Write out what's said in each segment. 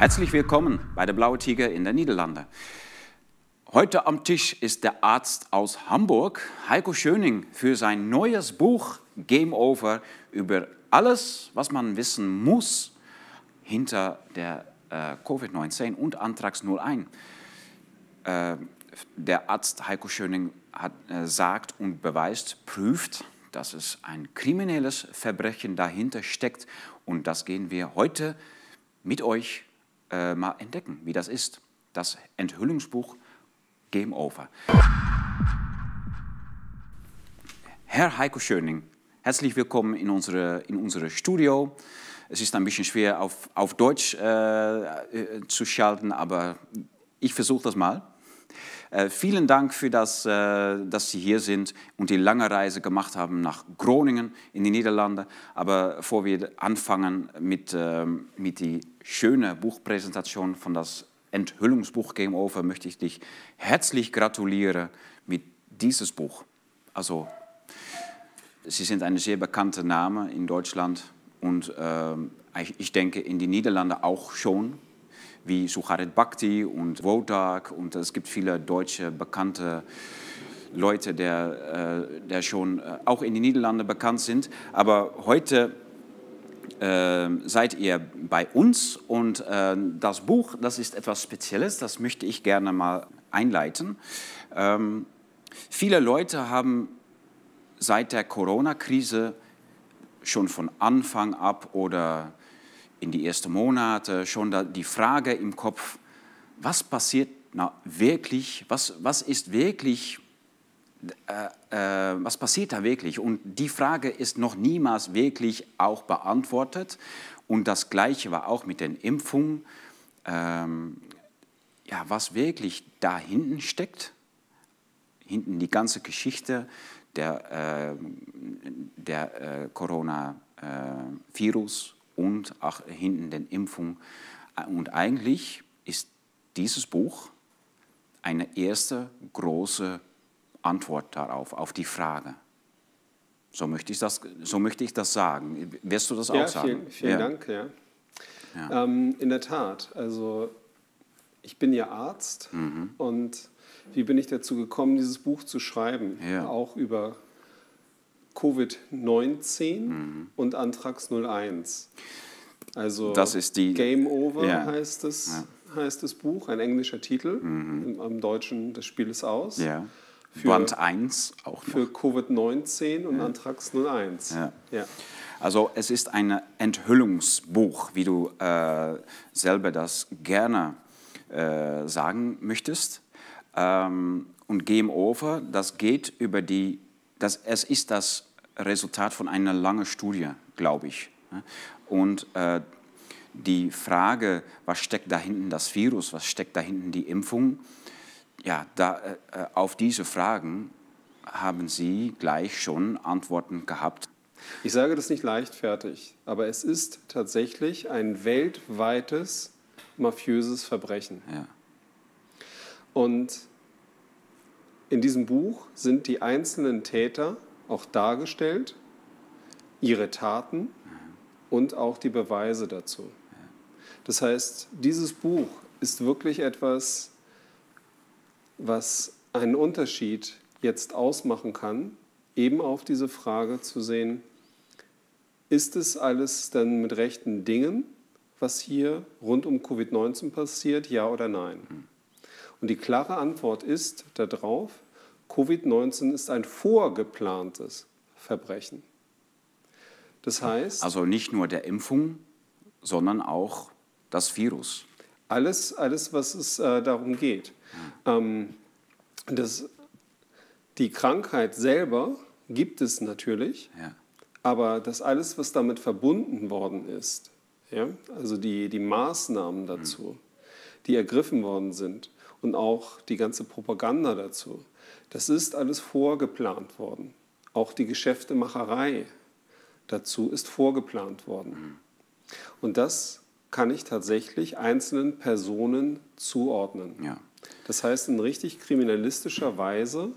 Herzlich willkommen bei der Blaue Tiger in den Niederlanden. Heute am Tisch ist der Arzt aus Hamburg, Heiko Schöning, für sein neues Buch Game Over über alles, was man wissen muss hinter der äh, Covid-19 und Antrags 01. Äh, der Arzt Heiko Schöning hat, äh, sagt und beweist, prüft, dass es ein kriminelles Verbrechen dahinter steckt. Und das gehen wir heute mit euch äh, mal entdecken, wie das ist. Das Enthüllungsbuch Game Over. Herr Heiko Schöning, herzlich willkommen in unserem in unsere Studio. Es ist ein bisschen schwer auf, auf Deutsch äh, äh zu schalten, aber ich versuche das mal. Äh, vielen Dank für das, äh, dass Sie hier sind und die lange Reise gemacht haben nach Groningen in die Niederlande. Aber bevor wir anfangen mit, äh, mit die schöne Buchpräsentation von das Enthüllungsbuch Game Over, möchte ich dich herzlich gratulieren mit dieses Buch. Also, Sie sind ein sehr bekannter Name in Deutschland und äh, ich denke in die Niederlande auch schon wie Sucharit Bhakti und Wodak und es gibt viele deutsche bekannte Leute, der, äh, der schon äh, auch in den Niederlanden bekannt sind. Aber heute äh, seid ihr bei uns und äh, das Buch, das ist etwas Spezielles, das möchte ich gerne mal einleiten. Ähm, viele Leute haben seit der Corona-Krise schon von Anfang ab oder in die ersten Monate schon die Frage im Kopf, was passiert na, wirklich, was, was ist wirklich, äh, äh, was passiert da wirklich? Und die Frage ist noch niemals wirklich auch beantwortet. Und das Gleiche war auch mit den Impfungen. Ähm, ja, was wirklich da hinten steckt, hinten die ganze Geschichte der, äh, der äh, Corona-Virus und auch hinten den Impfung. Und eigentlich ist dieses Buch eine erste große Antwort darauf, auf die Frage. So möchte ich das, so möchte ich das sagen. Wirst du das ja, auch sagen? Vielen, vielen ja. Dank. Ja. ja. Ähm, in der Tat. Also ich bin ja Arzt mhm. und wie bin ich dazu gekommen, dieses Buch zu schreiben? Auch über Covid-19 mhm. und Antrax 01. Also das ist die, Game Over heißt, es, heißt das Buch, ein englischer Titel. Mhm. Im, Im, Deutschen, das Spiel ist aus. Ja. Für, Band 1 auch noch. Für Covid-19 und ja. Antrax 01. Ja. ja. Also es ist ein Enthüllungsbuch, wie du äh, selber das gerne äh, sagen möchtest. Ähm, und Game Over, das geht über die, das, es ist das Resultat von einer langen Studie, glaube ich. Und äh, die Frage, was steckt da hinten das Virus, was steckt da hinten die Impfung, ja, da, äh, auf diese Fragen haben Sie gleich schon Antworten gehabt. Ich sage das nicht leichtfertig, aber es ist tatsächlich ein weltweites mafiöses Verbrechen. Ja. Und in diesem Buch sind die einzelnen Täter auch dargestellt, ihre Taten und auch die Beweise dazu. Das heißt, dieses Buch ist wirklich etwas, was einen Unterschied jetzt ausmachen kann, eben auf diese Frage zu sehen, ist es alles dann mit rechten Dingen, was hier rund um Covid-19 passiert, ja oder nein? Und die klare Antwort ist darauf, Covid-19 ist ein vorgeplantes Verbrechen. Das heißt. Also nicht nur der Impfung, sondern auch das Virus. Alles, alles was es äh, darum geht. Ähm, das, die Krankheit selber gibt es natürlich, ja. aber das alles, was damit verbunden worden ist, ja, also die, die Maßnahmen dazu, mhm. die ergriffen worden sind und auch die ganze Propaganda dazu, das ist alles vorgeplant worden. Auch die Geschäftemacherei dazu ist vorgeplant worden. Und das kann ich tatsächlich einzelnen Personen zuordnen. Ja. Das heißt, in richtig kriminalistischer Weise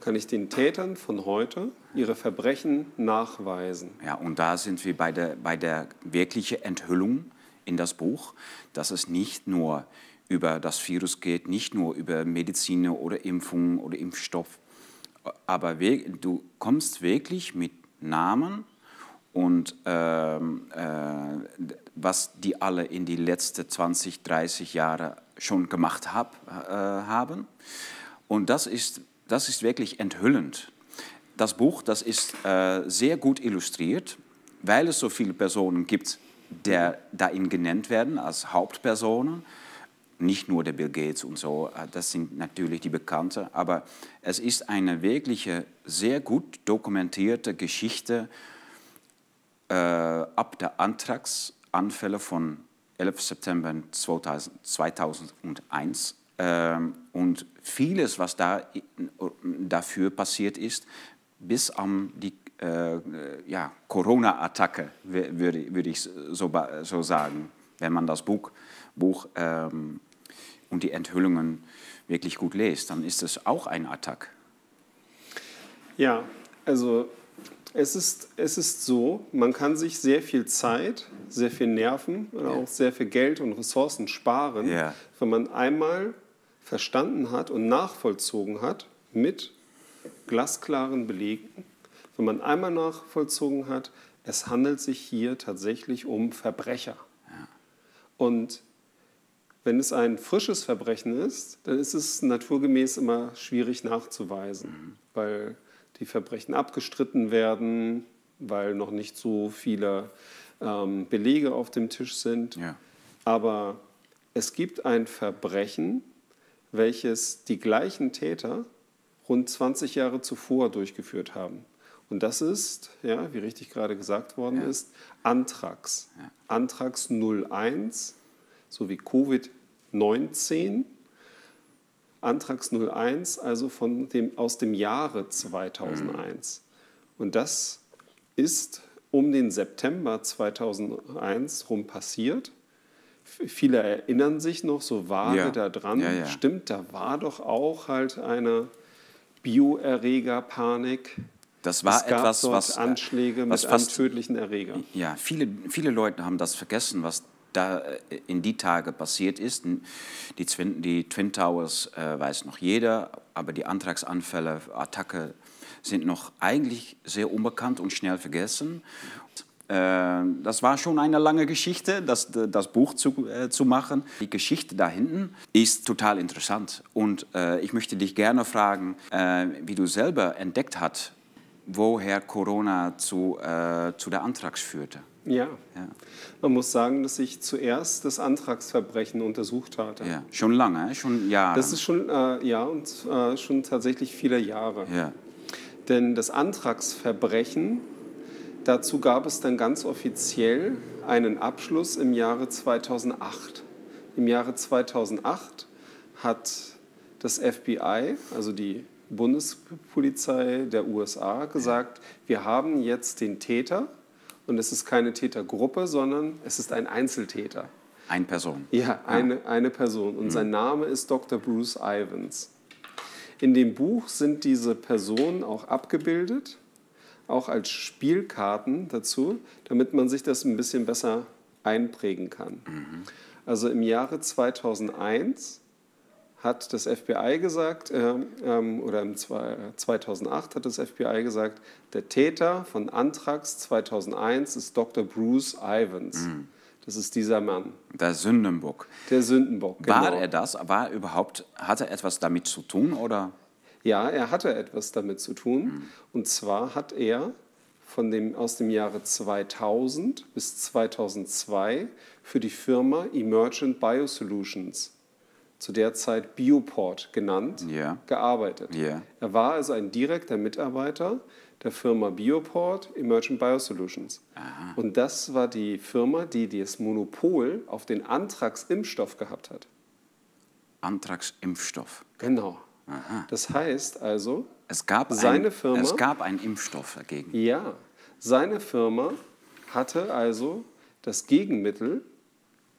kann ich den Tätern von heute ihre Verbrechen nachweisen. Ja, und da sind wir bei der, bei der wirklichen Enthüllung in das Buch, dass es nicht nur über das Virus geht, nicht nur über Medizin oder Impfung oder Impfstoff, aber du kommst wirklich mit Namen und ähm, äh, was die alle in die letzten 20, 30 Jahre schon gemacht hab, äh, haben. Und das ist, das ist wirklich enthüllend. Das Buch das ist äh, sehr gut illustriert, weil es so viele Personen gibt, die darin genannt werden als Hauptpersonen nicht nur der Bill Gates und so, äh, das sind natürlich die Bekannten, aber es ist eine wirkliche, sehr gut dokumentierte Geschichte äh, ab der Antragsanfälle von 11. September 2001 äh, und vieles, was da dafür passiert ist, bis an die äh, ja, Corona-Attacke, würde, würde ich so, so sagen, wenn man das Buch, Buch ähm, und die Enthüllungen wirklich gut lest, dann ist es auch ein Attack. Ja, also es ist, es ist so, man kann sich sehr viel Zeit, sehr viel Nerven und auch sehr viel Geld und Ressourcen sparen, ja. wenn man einmal verstanden hat und nachvollzogen hat mit glasklaren Belegen, wenn man einmal nachvollzogen hat, es handelt sich hier tatsächlich um Verbrecher. Ja. Und wenn es ein frisches Verbrechen ist, dann ist es naturgemäß immer schwierig nachzuweisen, mhm. weil die Verbrechen abgestritten werden, weil noch nicht so viele ähm, Belege auf dem Tisch sind. Ja. Aber es gibt ein Verbrechen, welches die gleichen Täter rund 20 Jahre zuvor durchgeführt haben. Und das ist, ja, wie richtig gerade gesagt worden ja. ist, Anthrax. Ja. Anthrax 01 sowie Covid-19. Antrags 01, also von dem, aus dem Jahre 2001. Mhm. Und das ist um den September 2001 rum passiert. Viele erinnern sich noch so vage ja. daran. Ja, ja. Stimmt, da war doch auch halt eine Bioerreger-Panik. Das war es gab etwas, dort was Anschläge was mit fast, einem tödlichen Erreger. Ja, viele, viele Leute haben das vergessen, was da äh, in die Tage passiert ist. Die Twin, die Twin Towers äh, weiß noch jeder, aber die Antragsanfälle, Attacke sind noch eigentlich sehr unbekannt und schnell vergessen. Äh, das war schon eine lange Geschichte, das, das Buch zu, äh, zu machen. Die Geschichte da hinten ist total interessant. Und äh, ich möchte dich gerne fragen, wie du selber entdeckt hast, woher Corona zu, zu der Antrags führte. Ja. ja. Man muss sagen, dass ich zuerst das Antragsverbrechen untersucht hatte. Ja, schon lange, schon Jahre. Das ist schon, äh, ja, und äh, schon tatsächlich viele Jahre. Ja. Denn das Antragsverbrechen, dazu gab es dann ganz offiziell einen Abschluss im Jahre 2008. Im Jahre 2008 hat das FBI, also die Bundespolizei der USA, gesagt, wir haben jetzt den Täter, und es ist keine Tätergruppe, sondern es ist ein Einzeltäter. Eine Person. Ja, eine, ja. eine Person. Und mhm. sein Name ist Dr. Bruce Ivans. In dem Buch sind diese Personen auch abgebildet, auch als Spielkarten dazu, damit man sich das ein bisschen besser einprägen kann. Mhm. Also im Jahre 2001 hat das FBI gesagt, äh, ähm, oder im 2008 hat das FBI gesagt, der Täter von Anthrax 2001 ist Dr. Bruce Ivans. Mhm. Das ist dieser Mann. Der Sündenbock. Der Sündenbock, genau. War er das? War er überhaupt, hatte er etwas damit zu tun, oder? Ja, er hatte etwas damit zu tun. Mhm. Und zwar hat er von dem, aus dem Jahre 2000 bis 2002 für die Firma Emergent Biosolutions zu der Zeit Bioport genannt, yeah. gearbeitet. Yeah. Er war also ein direkter Mitarbeiter der Firma Bioport Emergent Biosolutions. Aha. Und das war die Firma, die das Monopol auf den Antragsimpfstoff gehabt hat. Antragsimpfstoff. Genau. Aha. Das heißt also, es gab, seine ein, Firma, es gab einen Impfstoff dagegen. Ja, seine Firma hatte also das Gegenmittel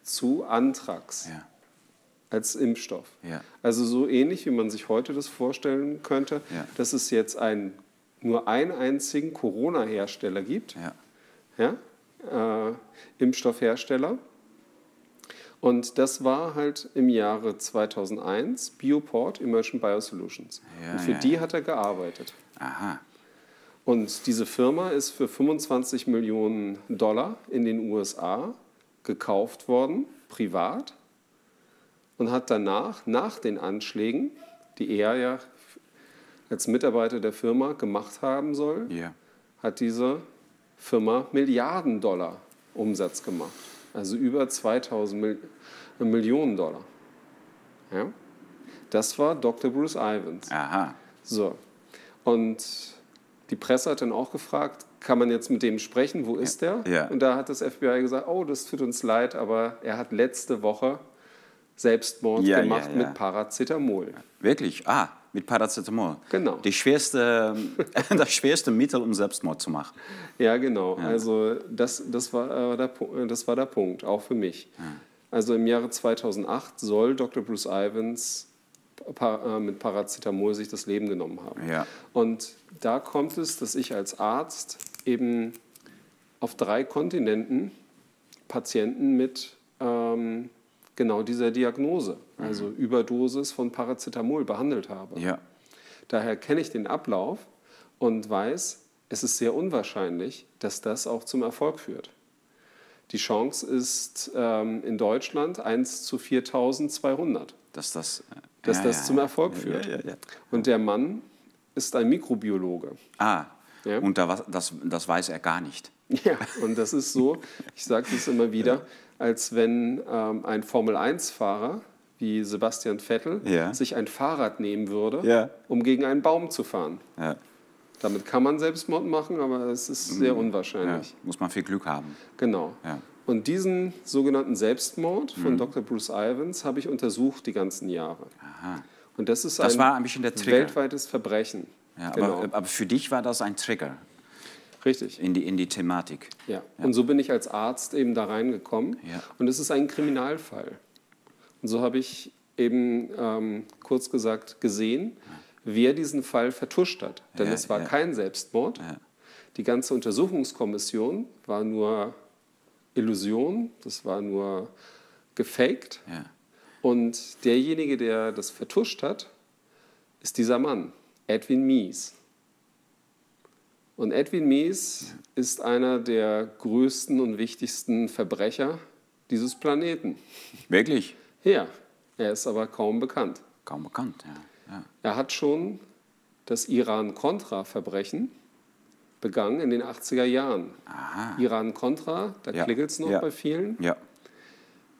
zu Anthrax. Ja als Impfstoff. Ja. Also so ähnlich, wie man sich heute das vorstellen könnte, ja. dass es jetzt ein, nur einen einzigen Corona-Hersteller gibt, ja. Äh, Impfstoffhersteller, Und das war halt im Jahre 2001 Bioport Immersion Biosolutions. Und für die hat er gearbeitet. Aha. Und diese Firma ist für 25 Millionen Dollar in den USA gekauft worden, privat, und hat danach, nach den Anschlägen, die er ja als Mitarbeiter der Firma gemacht haben soll, Ja. hat diese Firma Milliarden Dollar Umsatz gemacht. Also über 2000 Mil Millionen Dollar. Ja? Das war Dr. Bruce Ivans. Aha. So. Und die Presse hat dann auch gefragt, kann man jetzt mit dem sprechen? Wo ist der? Ja. Und da hat das FBI gesagt, oh, das tut uns leid, aber er hat letzte Woche Selbstmord Ja, ja, gemacht ja. mit Paracetamol. Wirklich? Ah, mit Paracetamol. Genau. Die schwerste, das schwerste Mittel, um Selbstmord zu machen. Ja, genau. Also das, das, war, äh, der, äh, das war der Punkt, auch für mich. Also im Jahre 2008 soll Dr. Bruce Ivans äh, mit Paracetamol sich das Leben genommen haben. Ja. Und da kommt es, dass ich als Arzt eben auf drei Kontinenten Patienten mit ähm, genau dieser Diagnose, also Überdosis von Paracetamol, behandelt habe. Ja. Daher kenne ich den Ablauf und weiß, es ist sehr unwahrscheinlich, dass das auch zum Erfolg führt. Die Chance ist ähm, in Deutschland 1 zu 4200, Dass das, äh, dass ja, das ja, zum. Erfolg Ja, führt. Und der Mann ist ein Mikrobiologe. Ah, und da, das, das weiß er gar nicht. Ja, und das ist so, ich sage das immer wieder, als wenn ähm, ein Formel-1-Fahrer wie Sebastian Vettel Ja. sich ein Fahrrad nehmen würde, Ja. um gegen einen Baum zu fahren. Ja. Damit kann man Selbstmord machen, aber es ist sehr Ja. unwahrscheinlich. Muss man viel Glück haben. Genau. Und diesen sogenannten Selbstmord Mhm. von Dr. Bruce Ivans habe ich untersucht die ganzen Jahre. Aha. Und das ist Das ein, war ein bisschen der Trigger. weltweites Verbrechen. Ja, genau. aber, aber für dich war das ein Trigger Richtig. in die, in die Thematik. Ja. Und so bin ich als Arzt eben da reingekommen. Ja. Und es ist ein Kriminalfall. Und so habe ich eben ähm, kurz gesagt gesehen, wer diesen Fall vertuscht hat. Denn Ja, es war ja. kein Selbstmord. Ja. Die ganze Untersuchungskommission war nur Illusion, das war nur gefaked. Ja. Und derjenige, der das vertuscht hat, ist dieser Mann, Edwin Mies. Und Edwin Mies ist einer der größten und wichtigsten Verbrecher dieses Planeten. Wirklich? Ja, er ist aber kaum bekannt. Kaum bekannt. Ja. Ja. Er hat schon das Iran-Contra-Verbrechen begangen in den 80er Jahren. Iran-Contra, da Ja, klingelt es noch ja. bei vielen. Ja.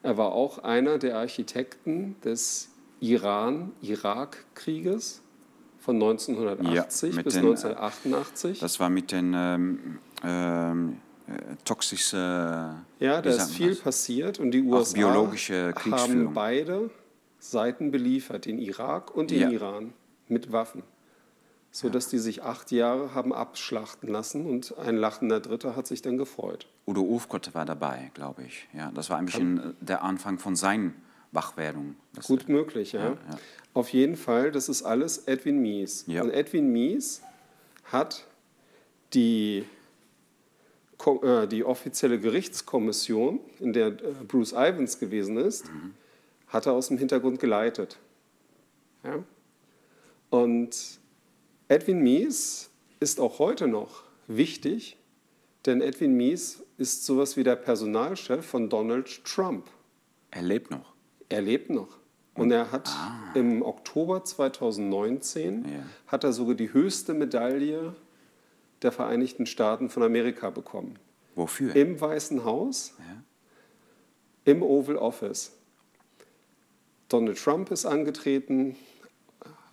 Er war auch einer der Architekten des Iran-Irak-Krieges von 1980 Ja, bis den, äh, 1988. Das war mit den ähm, ähm, äh, toxischen. ja, wie da ist viel das? passiert und die USA haben beide Seiten beliefert, den Irak und den Ja. Iran, mit Waffen. Sodass die sich acht Jahre haben abschlachten lassen und ein lachender Dritter hat sich dann gefreut. Udo Ufgott war dabei, glaube ich. Ja, das war ein bisschen äh, der Anfang von seiner Wachwerdung. Das, Gut möglich, ja. ja. Auf jeden Fall, das ist alles Edwin Mies. Ja. Und Edwin Mies hat die, äh, die offizielle Gerichtskommission, in der äh, Bruce Ivans gewesen ist, Mhm. hat er aus dem Hintergrund geleitet. Ja? Und Edwin Mies ist auch heute noch wichtig, denn Edwin Mies ist sowas wie der Personalchef von Donald Trump. Er lebt noch. Er lebt noch. Und er hat im Oktober 2019 Ah. Ja. hat er sogar die höchste Medaille der Vereinigten Staaten von Amerika bekommen. Wofür? Im Weißen Haus, Ja. im Oval Office. Donald Trump ist angetreten,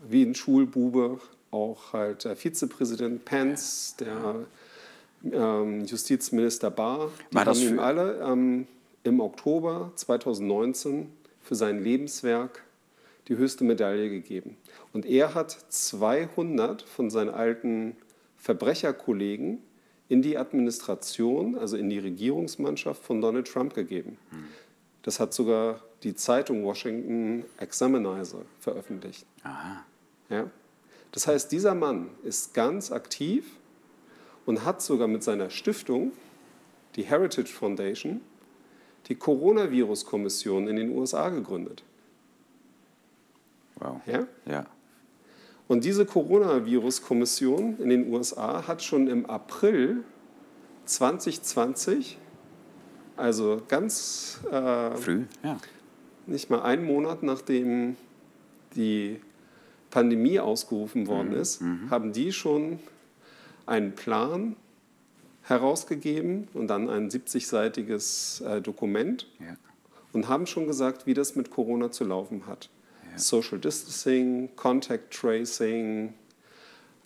wie ein Schulbube, auch halt der Vizepräsident Pence, der ähm, Justizminister Barr. Die War das haben ihm alle ähm, im Oktober 2019 für sein Lebenswerk die höchste Medaille gegeben. Und er hat 200 von seinen alten Verbrecherkollegen in die Administration, also in die Regierungsmannschaft von Donald Trump gegeben. Das hat sogar die Zeitung Washington Examiner veröffentlicht. Aha. Ja? Das heißt, dieser Mann ist ganz aktiv und hat sogar mit seiner Stiftung, die Heritage Foundation, die Coronavirus-Kommission in den USA gegründet. Wow. Ja? Ja. Und diese Coronavirus-Kommission in den USA hat schon im April 2020, also ganz äh, Früh, ja. nicht mal einen Monat nachdem die Pandemie ausgerufen worden ist, haben die schon einen Plan herausgegeben und dann ein 70-seitiges äh, Dokument ja. und haben schon gesagt, wie das mit Corona zu laufen hat. Social Distancing, Contact Tracing,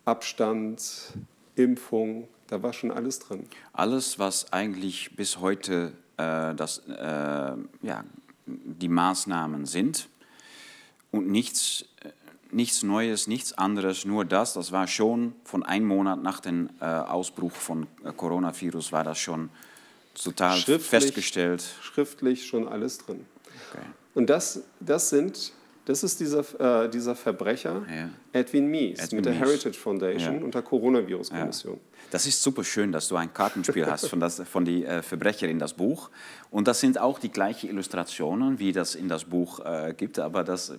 Abstand, Impfung, da war schon alles drin. Alles, was eigentlich bis heute äh, das, äh, ja, die Maßnahmen sind und nichts, äh, nichts Neues, nichts anderes, nur das, das war schon von einem Monat nach dem äh, Ausbruch von äh, Coronavirus, war das schon total Schriftlich. festgestellt. Schriftlich schon alles drin. Okay. Und das, das sind, das ist dieser, äh, dieser Verbrecher, Ja. Edwin Mies, Edwin mit der Mies. Heritage Foundation Ja. und der Coronavirus-Kommission. Das ist super schön, dass du ein Kartenspiel hast von, das, von die äh, Verbrecher in das Buch. Und das sind auch die gleichen Illustrationen, wie das in das Buch äh, gibt. Aber das,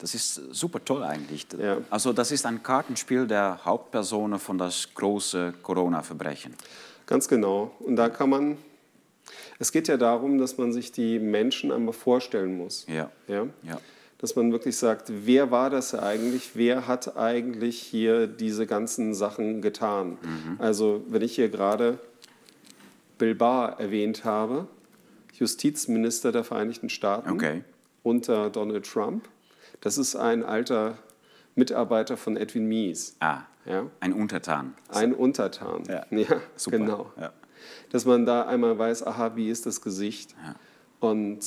das ist super toll eigentlich. Ja. Also das ist ein Kartenspiel der Hauptpersonen von das große Corona-Verbrechen. Ganz genau. Und da kann man, es geht ja darum, dass man sich die Menschen einmal vorstellen muss. Ja. Ja? Ja. Dass man wirklich sagt, wer war das eigentlich? Wer hat eigentlich hier diese ganzen Sachen getan? Mhm. Also, wenn ich hier gerade Bill Barr erwähnt habe, Justizminister der Vereinigten Staaten Okay. unter Donald Trump, das ist ein alter Mitarbeiter von Edwin Mies. Ah, Ja? ein Untertan. Ein Untertan. Ja. Super. genau. Ja. Dass man da einmal weiß, aha, wie ist das Gesicht? Ja. Und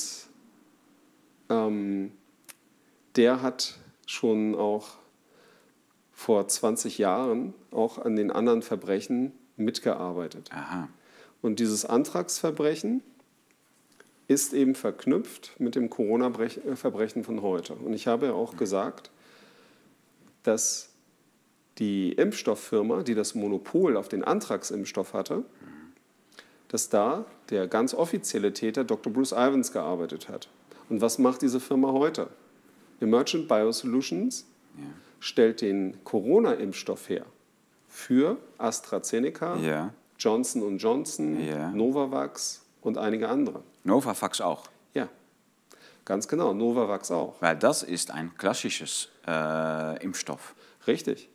ähm, der hat schon auch vor 20 Jahren auch an den anderen Verbrechen mitgearbeitet. Aha. Und dieses Antragsverbrechen ist eben verknüpft mit dem Corona-Verbrechen von heute. Und ich habe ja auch gesagt, dass die Impfstofffirma, die das Monopol auf den Antragsimpfstoff hatte, dass da der ganz offizielle Täter Dr. Bruce Ivans gearbeitet hat. Und was macht diese Firma heute? Emergent Biosolutions Ja. stellt den Corona-Impfstoff her für AstraZeneca, Ja. Johnson Johnson, Ja. Novavax und einige andere. Novavax auch. Ja, ganz genau, Novavax auch. Weil das ist ein klassisches äh, Impfstoff. Richtig.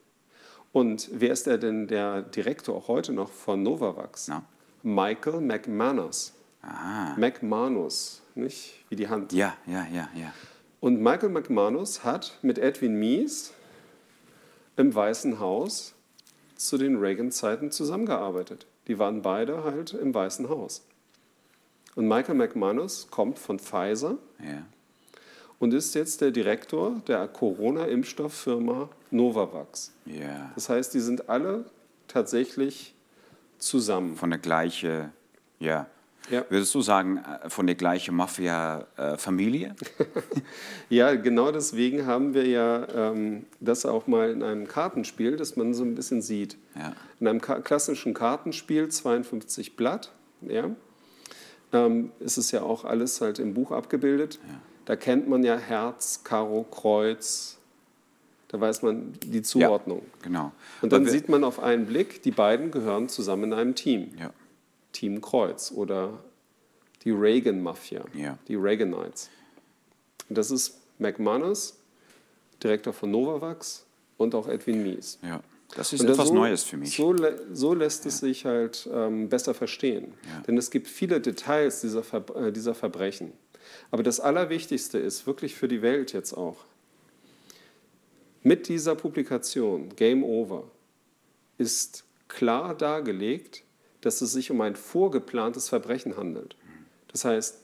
Und wer ist der denn der Direktor auch heute noch von Novavax? Na? Michael McManus. Aha. McManus, nicht wie die Hand. Ja, ja, ja, ja. Und Michael McManus hat mit Edwin Mies im Weißen Haus zu den Reagan-Zeiten zusammengearbeitet. Die waren beide halt im Weißen Haus. Und Michael McManus kommt von Pfizer ja. und ist jetzt der Direktor der Corona-Impfstofffirma Novavax. Ja. Das heißt, die sind alle tatsächlich zusammen. Von der gleichen, ja. Ja. Würdest du sagen, äh, von der gleichen Mafia-Familie? Ja, genau deswegen haben wir ja ähm, das auch mal in einem Kartenspiel, dass man so ein bisschen sieht. Ja. In einem klassischen Kartenspiel, 52 Blatt, ja, ähm, ist es ja auch alles halt im Buch abgebildet. Da kennt man ja Herz, Karo, Kreuz. Da weiß man die Zuordnung. genau. Und dann sieht man auf einen Blick, die beiden gehören zusammen in einem Team. Ja. Team Kreuz oder die Reagan-Mafia, Ja. die Reaganites. Und das ist McManus, Direktor von Novavax und auch Edwin Mies. ja. Das ist Und etwas so, Neues für mich. So, so lässt es sich halt ähm, besser verstehen. Ja. Denn es gibt viele Details dieser, Ver äh, dieser Verbrechen. Aber das Allerwichtigste ist wirklich für die Welt jetzt auch, mit dieser Publikation Game Over ist klar dargelegt, dass es sich um ein vorgeplantes Verbrechen handelt. Das heißt,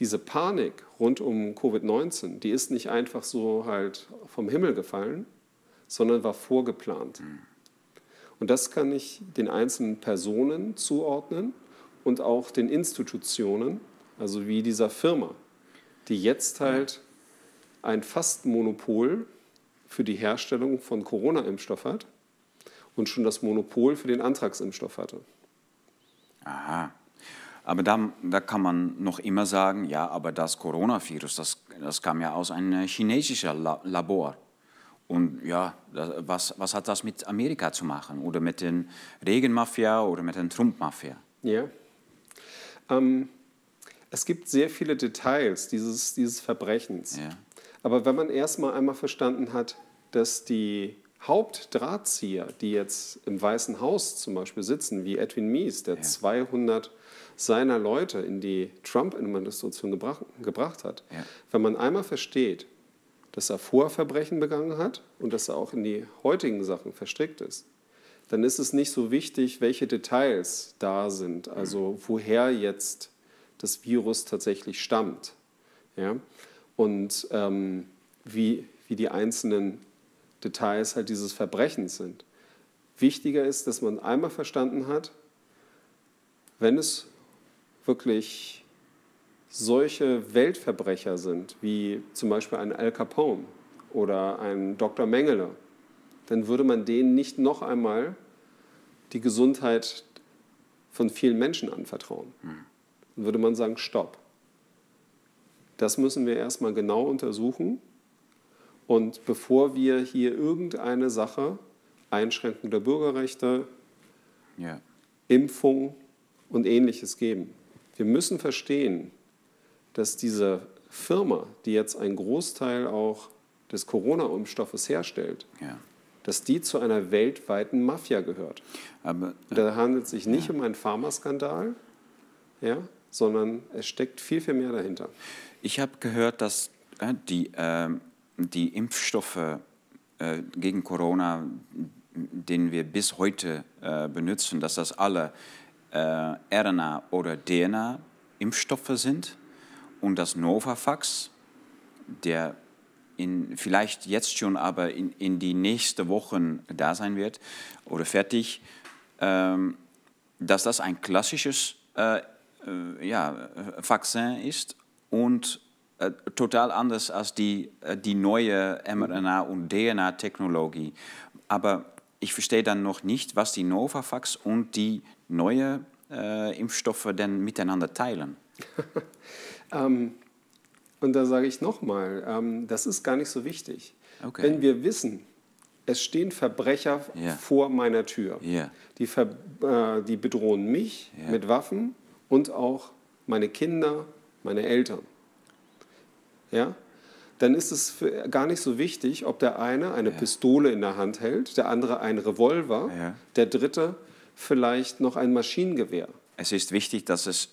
diese Panik rund um Covid-19, die ist nicht einfach so halt vom Himmel gefallen, sondern war vorgeplant. Und das kann ich den einzelnen Personen zuordnen und auch den Institutionen, also wie dieser Firma, die jetzt halt ein fast Monopol für die Herstellung von Corona-Impfstoff hat und schon das Monopol für den Antragsimpfstoff hatte. Aha. Aber da, da kann man noch immer sagen, ja, aber das Coronavirus, das, das kam ja aus einem chinesischen Labor. Und ja, was, was hat das mit Amerika zu machen? Oder mit den Regenmafia oder mit den Trump-Mafia? Ja. Ähm, es gibt sehr viele Details dieses, dieses Verbrechens. Ja. Aber wenn man erstmal einmal verstanden hat, dass die Hauptdrahtzieher, die jetzt im Weißen Haus zum Beispiel sitzen, wie Edwin Mies, der ja. 200 seiner Leute in die Trump-Administration gebracht, gebracht hat, ja. wenn man einmal versteht, dass er Vorverbrechen begangen hat und dass er auch in die heutigen Sachen verstrickt ist, dann ist es nicht so wichtig, welche Details da sind, also woher jetzt das Virus tatsächlich stammt ja? und ähm, wie, wie die einzelnen Details halt dieses Verbrechens sind. Wichtiger ist, dass man einmal verstanden hat, wenn es wirklich solche Weltverbrecher sind, wie zum Beispiel ein Al Capone oder ein Dr. Mengele, dann würde man denen nicht noch einmal die Gesundheit von vielen Menschen anvertrauen. Dann würde man sagen, stopp. Das müssen wir erstmal genau untersuchen. Und bevor wir hier irgendeine Sache, Einschränkung der Bürgerrechte, ja. Impfung und ähnliches geben, wir müssen verstehen, dass diese Firma, die jetzt einen Großteil auch des Corona-Impfstoffes herstellt, ja. dass die zu einer weltweiten Mafia gehört. Aber, äh, da handelt es sich nicht ja. um einen Pharmaskandal, ja, sondern es steckt viel, viel mehr dahinter. Ich habe gehört, dass äh, die, äh, die Impfstoffe äh, gegen Corona, den wir bis heute äh, benutzen, dass das alle äh, RNA- oder DNA-Impfstoffe sind und das Novavax, der in, vielleicht jetzt schon, aber in, in die nächsten Wochen da sein wird oder fertig, ähm, dass das ein klassisches äh, äh, ja, Vakzin ist und äh, total anders als die, äh, die neue mRNA- und DNA-Technologie. Aber ich verstehe dann noch nicht, was die Novavax und die neue äh, Impfstoffe denn miteinander teilen. ähm, und da sage ich nochmal, ähm, das ist gar nicht so wichtig. Okay. Wenn wir wissen, es stehen Verbrecher yeah. vor meiner Tür, yeah. die, ver äh, die, bedrohen mich yeah. mit Waffen und auch meine Kinder, meine Eltern. Ja? Dann ist es gar nicht so wichtig, ob der eine eine Pistole in der Hand hält, der andere einen Revolver, der dritte vielleicht noch ein Maschinengewehr. Es ist wichtig, dass es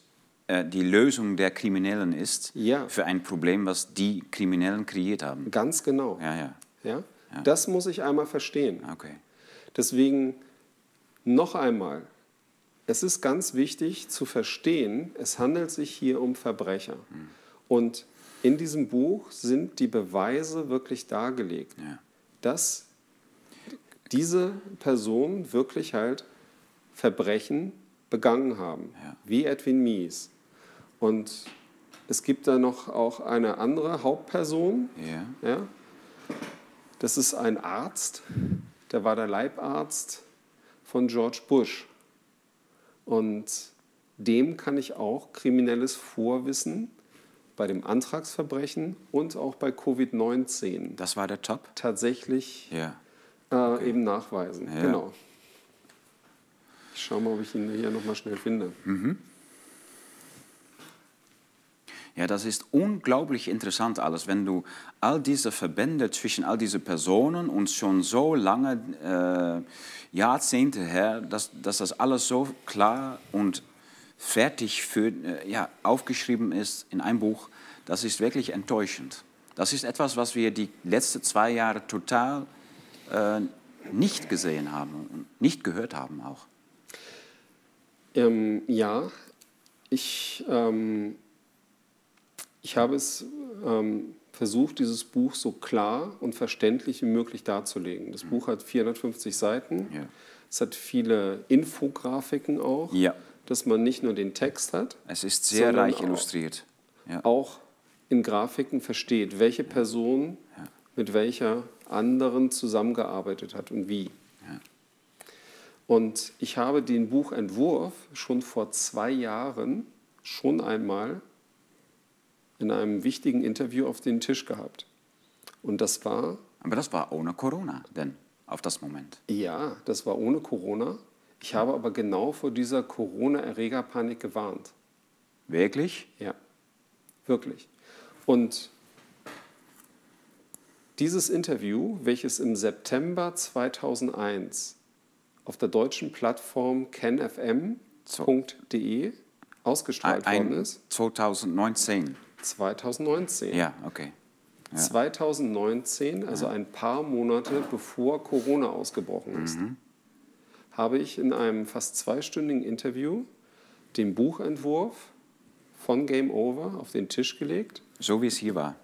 die Lösung der Kriminellen ist ja. für ein Problem, was die Kriminellen kreiert haben. Ganz genau. Ja, ja. ja? ja. Das muss ich einmal verstehen. Okay. Deswegen noch einmal, es ist ganz wichtig zu verstehen, es handelt sich hier um Verbrecher. Mhm. Und in diesem Buch sind die Beweise wirklich dargelegt, ja. dass diese Personen wirklich halt Verbrechen begangen haben, ja. wie Edwin Mies. Und es gibt da noch auch eine andere Hauptperson. Ja. ja. Das ist ein Arzt, der war der Leibarzt von George Bush. Und dem kann ich auch kriminelles Vorwissen bei dem Antragsverbrechen und auch bei Covid-19. Das war der Top? Tatsächlich ja. Äh, okay. eben nachweisen. Ja. Genau. Ich schaue mal, ob ich ihn hier nochmal schnell finde. Mhm. Ja, das ist unglaublich interessant alles, wenn du all diese Verbände zwischen all diesen Personen und schon so lange äh, Jahrzehnte her, dass, dass das alles so klar und fertig für, äh, ja, aufgeschrieben ist in einem Buch, das ist wirklich enttäuschend. Das ist etwas, was wir die letzten zwei Jahre total äh, nicht gesehen haben und nicht gehört haben auch. Ähm, ja, ich, ähm, ich habe es ähm, versucht, dieses Buch so klar und verständlich wie möglich darzulegen. Das mhm. Buch hat 450 Seiten. Ja. Es hat viele Infografiken auch, ja. dass man nicht nur den Text hat. Es ist sehr reich illustriert. Ja. Auch in Grafiken versteht, welche Person mit welcher anderen zusammengearbeitet hat und wie. Und ich habe den Buchentwurf schon vor zwei Jahren schon einmal in einem wichtigen Interview auf den Tisch gehabt. Und das war. Aber das war ohne Corona, denn auf das Moment. Ja, das war ohne Corona. Ich habe aber genau vor dieser Corona-Erregerpanik gewarnt. Wirklich? Ja, wirklich. Und dieses Interview, welches im September 2001 auf der deutschen Plattform canfm.de ausgestrahlt Ein, worden ist. 2019. 2019. Ja, okay. Ja. 2019, also ein paar Monate bevor Corona ausgebrochen ist, Mhm. habe ich in einem fast zweistündigen Interview den Buchentwurf von Game Over auf den Tisch gelegt, So wie es hier war.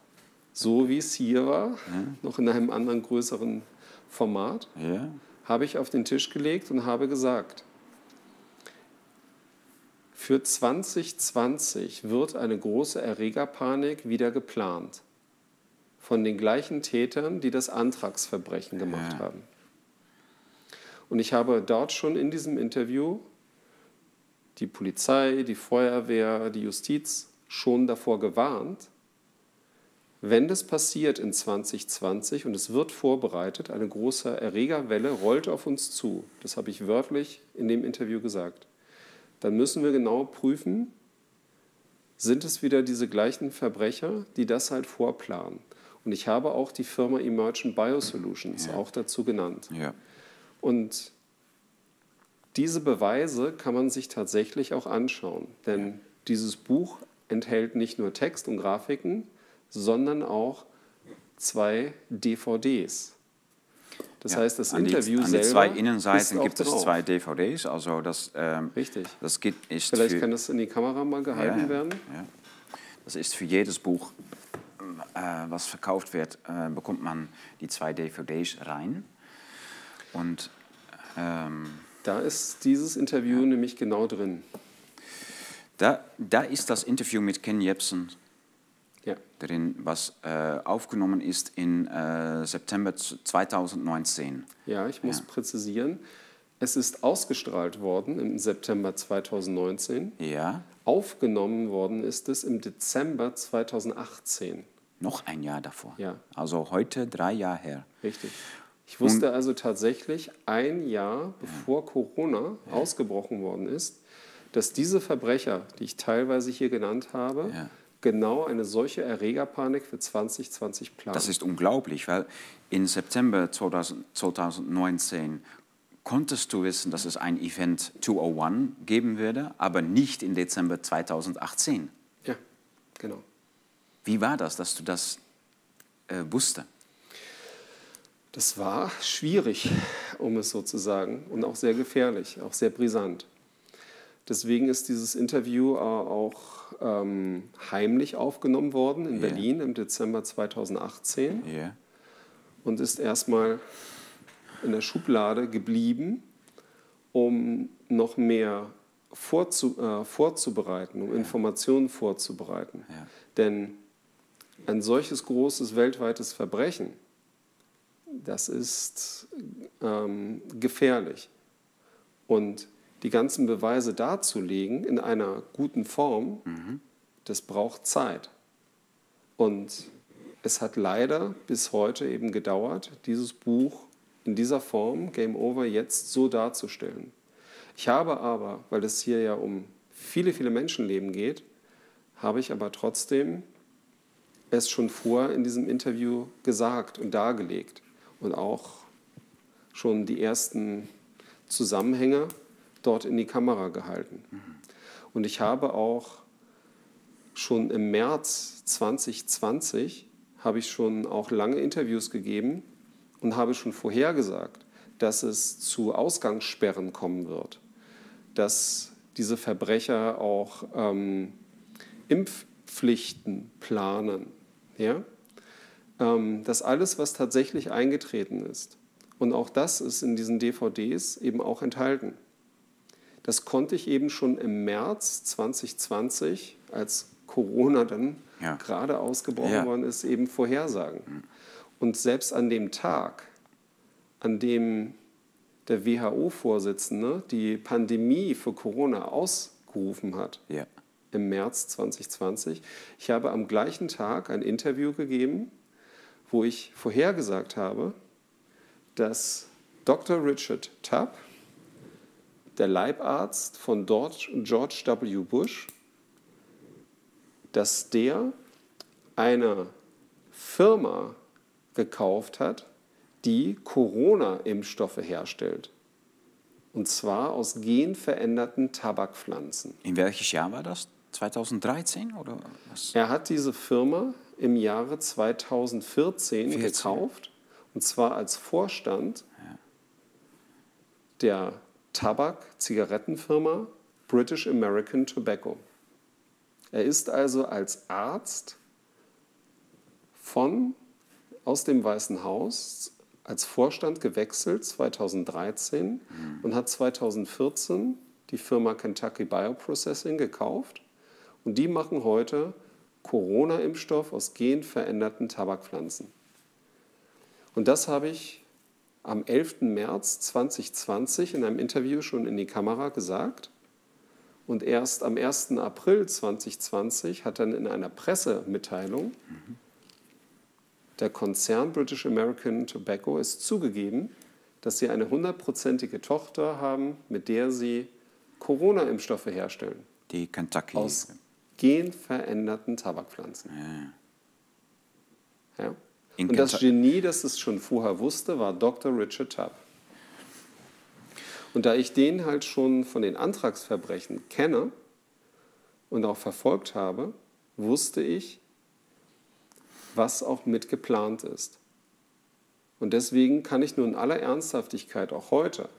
so wie es hier war, noch in einem anderen größeren Format, Ja. habe ich auf den Tisch gelegt und habe gesagt, für 2020 wird eine große Erregerpanik wieder geplant. Von den gleichen Tätern, die das Antragsverbrechen gemacht Ja. haben. Und ich habe dort schon in diesem Interview die Polizei, die Feuerwehr, die Justiz schon davor gewarnt, wenn das passiert in 2020 und es wird vorbereitet, eine große Erregerwelle rollt auf uns zu, das habe ich wörtlich in dem Interview gesagt, dann müssen wir genau prüfen, sind es wieder diese gleichen Verbrecher, die das halt vorplanen. Und ich habe auch die Firma Emergent Biosolutions Ja. auch dazu genannt. Ja. Und diese Beweise kann man sich tatsächlich auch anschauen, denn dieses Buch enthält nicht nur Text und Grafiken, sondern auch zwei DVDs. Das Ja. heißt, das an Interview die, an selber die zwei ist Innenseiten gibt es zwei DVDs. Also das, ähm, Richtig. das geht, ist Vielleicht für, kann das in die Kamera mal gehalten ja, werden. Ja. Das ist für jedes Buch, äh, was verkauft wird, äh, bekommt man die zwei DVDs rein. Und ähm, Da ist dieses Interview nämlich genau drin. da, da ist das Interview mit Ken Jebsen Ja. drin, was äh, aufgenommen ist in äh, September z- 2019. Ja, ich muss Ja. präzisieren. Es ist ausgestrahlt worden im September 2019. Ja, Aufgenommen worden ist es im Dezember 2018. noch ein Jahr davor. Ja. Also heute drei Jahre her. Richtig. Ich wusste also tatsächlich ein Jahr bevor Corona ausgebrochen worden ist, dass diese Verbrecher, die ich teilweise hier genannt habe, Ja. Genau eine solche Erregerpanik für 2020 planen. Das ist unglaublich, weil in September 2000, 2019 konntest du wissen, dass es ein Event 201 geben würde, aber nicht im Dezember 2018. ja, genau. Wie war das, dass du das äh, wusste? Das war schwierig, um es so zu sagen, und auch sehr gefährlich, auch sehr brisant. Deswegen ist dieses Interview äh, auch ähm, heimlich aufgenommen worden in Ja. Berlin im Dezember 2018 Ja. und ist erstmal in der Schublade geblieben, um noch mehr vorzu, äh, vorzubereiten, um Informationen vorzubereiten. Denn ein solches großes weltweites Verbrechen, das ist ähm, gefährlich. Und die ganzen Beweise darzulegen in einer guten Form, das braucht Zeit. Und es hat leider bis heute eben gedauert, dieses Buch in dieser Form, Game Over, jetzt so darzustellen. Ich habe aber, weil es hier ja um viele, viele Menschenleben geht, habe ich aber trotzdem es schon vorher in diesem Interview gesagt und dargelegt und auch schon die ersten Zusammenhänge dort in die Kamera gehalten. Und ich habe auch schon im März 2020 habe ich schon auch lange Interviews gegeben und habe schon vorhergesagt, dass es zu Ausgangssperren kommen wird, dass diese Verbrecher auch ähm, Impfpflichten planen, ja? Ähm, dass alles, was tatsächlich eingetreten ist, und auch das ist in diesen DVDs eben auch enthalten. Das konnte ich eben schon im März 2020, als Corona dann Ja. gerade ausgebrochen Ja. worden ist, eben vorhersagen. Und selbst an dem Tag, an dem der WHO-Vorsitzende die Pandemie für Corona ausgerufen hat, Ja. im März 2020. Ich habe am gleichen Tag ein Interview gegeben, wo ich vorhergesagt habe, dass Dr. Richard Tubb, der Leibarzt von George W. Bush, dass der eine Firma gekauft hat, die Corona-Impfstoffe herstellt. Und zwar aus genveränderten Tabakpflanzen. In welches Jahr war das? 2013 oder was? Er hat diese Firma im Jahre 2014 14. gekauft und zwar als Vorstand ja. der Tabak-Zigarettenfirma British American Tobacco. Er ist also als Arzt von aus dem Weißen Haus als Vorstand gewechselt 2013 mhm. und hat 2014 die Firma Kentucky Bioprocessing gekauft und die machen heute Corona-Impfstoff aus genveränderten Tabakpflanzen. Und das habe ich am 11. März 2020 in einem Interview schon in die Kamera gesagt. Und erst am 1. April 2020 hat dann in einer Pressemitteilung mhm. der Konzern British American Tobacco es zugegeben, dass sie eine hundertprozentige Tochter haben, mit der sie Corona-Impfstoffe herstellen. Die Kentucky. Aus genveränderten Tabakpflanzen. Ja. ja. Und das Genie, das es schon vorher wusste, war Dr. Richard Tubb. Und da ich den halt schon von den Antragsverbrechen kenne und auch verfolgt habe, wusste ich, was auch mit geplant ist. Und deswegen kann ich nur in aller Ernsthaftigkeit auch heute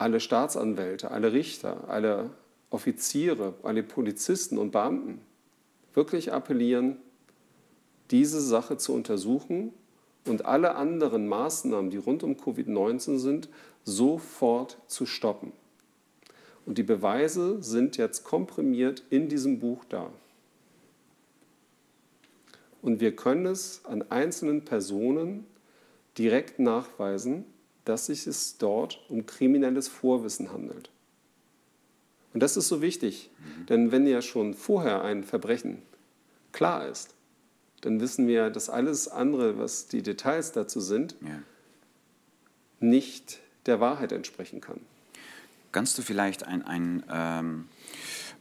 alle Staatsanwälte, alle Richter, alle Offiziere, alle Polizisten und Beamten wirklich appellieren, diese Sache zu untersuchen und alle anderen Maßnahmen, die rund um Covid-19 sind, sofort zu stoppen. Und die Beweise sind jetzt komprimiert in diesem Buch da. Und wir können es an einzelnen Personen direkt nachweisen, dass sich es dort um kriminelles Vorwissen handelt. Und das ist so wichtig, mhm. denn wenn ja schon vorher ein Verbrechen klar ist, dann wissen wir, dass alles andere, was die Details dazu sind, ja. nicht der Wahrheit entsprechen kann. Kannst du vielleicht ein, ein ähm,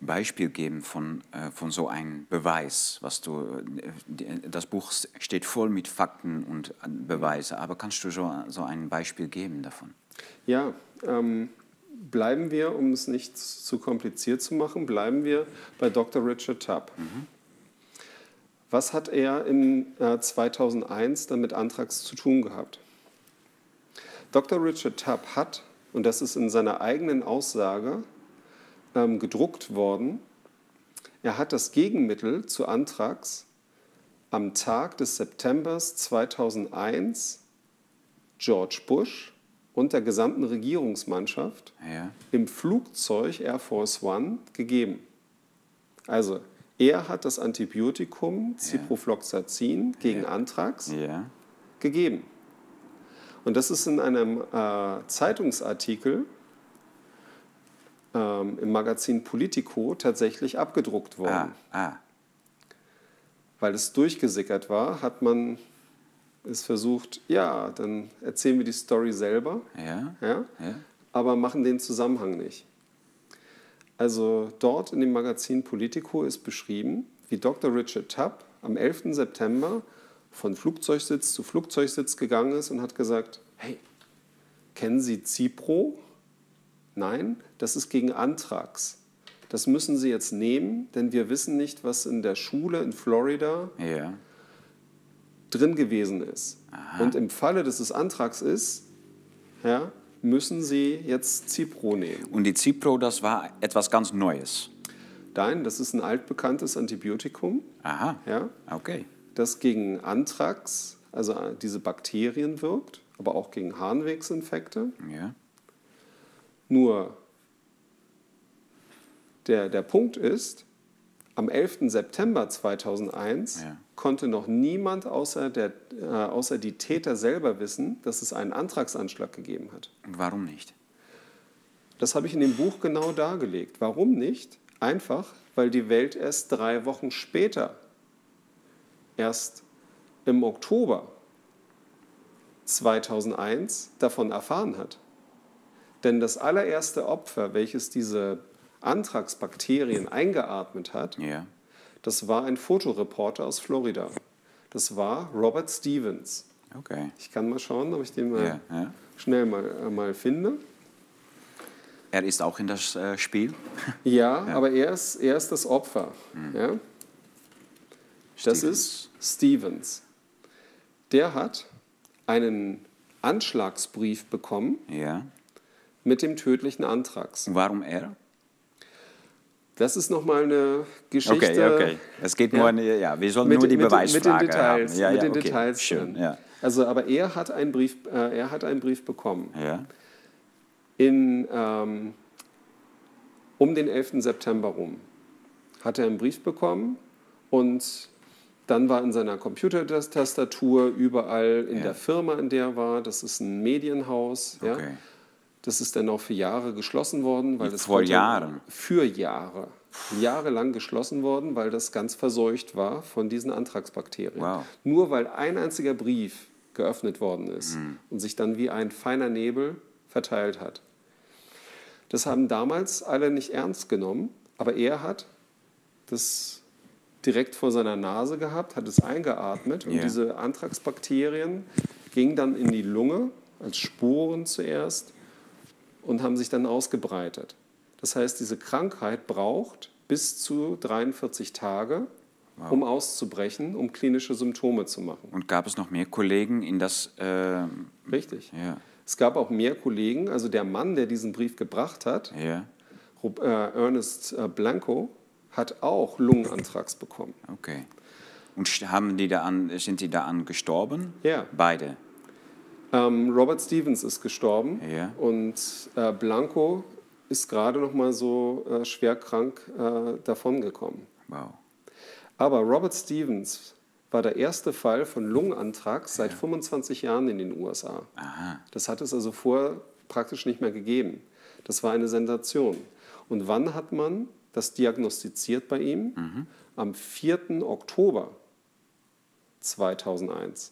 Beispiel geben von, äh, von so einem Beweis, was du, äh, das Buch steht voll mit Fakten und Beweisen, aber kannst du so, so ein Beispiel geben davon? Ja, ähm, bleiben wir, um es nicht zu kompliziert zu machen, bleiben wir bei Dr. Richard Tubb. Mhm. Was hat er im äh, 2001 dann mit Antrax zu tun gehabt? Dr. Richard Tubb hat, und das ist in seiner eigenen Aussage ähm, gedruckt worden, er hat das Gegenmittel zu Antrax am Tag des Septembers 2001 George Bush und der gesamten Regierungsmannschaft ja. im Flugzeug Air Force One gegeben. Also er hat das Antibiotikum Ciprofloxacin gegen. Anthrax gegeben. Und das ist in einem äh, Zeitungsartikel ähm, im Magazin Politico tatsächlich abgedruckt worden. Ah, ah. Weil es durchgesickert war, hat man es versucht, ja, dann erzählen wir die Story selber, ja, ja, ja. aber machen den Zusammenhang nicht. Also dort in dem Magazin Politico ist beschrieben, wie Dr. Richard Tubb am 11. September von Flugzeugsitz zu Flugzeugsitz gegangen ist und hat gesagt, hey, kennen Sie Cipro? Nein, das ist gegen Anthrax. Das müssen Sie jetzt nehmen, denn wir wissen nicht, was in der Schule in Florida ja. drin gewesen ist. Aha. Und im Falle, dass es Anthrax ist, ja, müssen Sie jetzt Cipro nehmen. Und die Cipro, das war etwas ganz Neues? Nein, das ist ein altbekanntes Antibiotikum. Aha, ja, okay. Das gegen Anthrax, also diese Bakterien wirkt, aber auch gegen Harnwegsinfekte. Ja. Nur der, der Punkt ist, am 11. September 2001 ja. Konnte noch niemand außer, der, äh, außer die Täter selber wissen, dass es einen Antragsanschlag gegeben hat. Warum nicht? Das habe ich in dem Buch genau dargelegt. Warum nicht? Einfach, weil die Welt erst drei Wochen später, erst im Oktober 2001 davon erfahren hat. Denn das allererste Opfer, welches diese Anthraxbakterien eingeatmet hat, Ja. Das war ein Fotoreporter aus Florida. Das war Robert Stevens. Okay. Ich kann mal schauen, ob ich den mal Ja, ja. schnell mal, äh, mal finde. Er ist auch in das äh, Spiel. Ja, aber er ist, er ist das Opfer. Ja? Das ist Stevens. Der hat einen Anschlagsbrief bekommen Ja. mit dem tödlichen Anthrax. Und warum er? Das ist nochmal eine Geschichte. Okay, okay. Es geht Ja. nur, ja, wir sollen Mit, nur die mit, mit den Details, haben. Ja, mit ja, den okay. Details Schön, ja. Also, aber er hat einen Brief, äh, er hat einen Brief bekommen. Ja. In, ähm, um den 11. September rum hat er einen Brief bekommen und dann war in seiner Computertastatur überall in Ja. der Firma, in der er war, das ist ein Medienhaus, ja, Okay. Das ist dann auch für Jahre geschlossen worden. Weil das Vor Jahren? Für Jahre. Jahrelang geschlossen worden, weil das ganz verseucht war von diesen Antragsbakterien. Wow. Nur weil ein einziger Brief geöffnet worden ist Mhm. und sich dann wie ein feiner Nebel verteilt hat. Das haben damals alle nicht ernst genommen, aber er hat das direkt vor seiner Nase gehabt, hat es eingeatmet und diese Anthraxbakterien gingen dann in die Lunge als Sporen zuerst und haben sich dann ausgebreitet. Das heißt, diese Krankheit braucht bis zu 43 Tage, um auszubrechen, um klinische Symptome zu machen. Und gab es noch mehr Kollegen in das... Äh, Richtig. ja, Es gab auch mehr Kollegen, also der Mann, der diesen Brief gebracht hat, ja, äh, Ernest äh, Blanco, hat auch Lungenanthrax bekommen. okay. Und haben die da an, sind die da an gestorben? Ja. Beide? Ähm, Robert Stevens ist gestorben Ja. und äh, Blanco ist gerade noch mal so äh, schwer krank äh, davongekommen. Wow. Aber Robert Stevens war der erste Fall von Lungenanthrax seit 25 Jahren in den USA. Aha. Das hat es also vorher praktisch nicht mehr gegeben. Das war eine Sensation. Und wann hat man das diagnostiziert bei ihm? Am 4. Oktober 2001.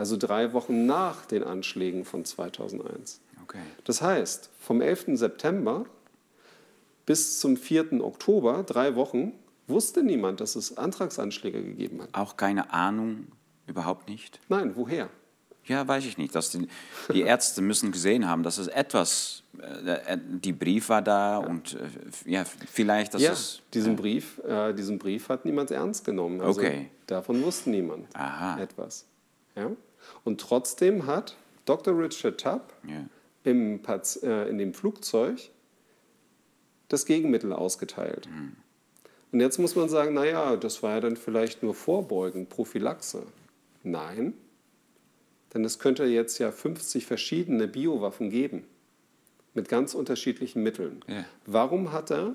Also drei Wochen nach den Anschlägen von 2001. Okay. Das heißt, vom 11. September bis zum 4. Oktober, drei Wochen, wusste niemand, dass es Antragsanschläge gegeben hat. Auch keine Ahnung, überhaupt nicht? Nein, woher? Ja, weiß ich nicht. Dass die, die Ärzte müssen gesehen haben, dass es etwas, äh, äh, die Brief war da und äh, ja, vielleicht, dass ja, es... diesen, Brief, äh, diesen Brief hat niemand ernst genommen. Also Okay. Davon wusste niemand Aha. etwas. Ja? Und trotzdem hat Dr. Richard Tubb Ja. im, äh, in dem Flugzeug das Gegenmittel ausgeteilt. Hm. Und jetzt muss man sagen, naja, das war ja dann vielleicht nur Vorbeugen, Prophylaxe. Nein, denn es könnte jetzt ja 50 verschiedene Biowaffen geben mit ganz unterschiedlichen Mitteln. Ja. Warum hat er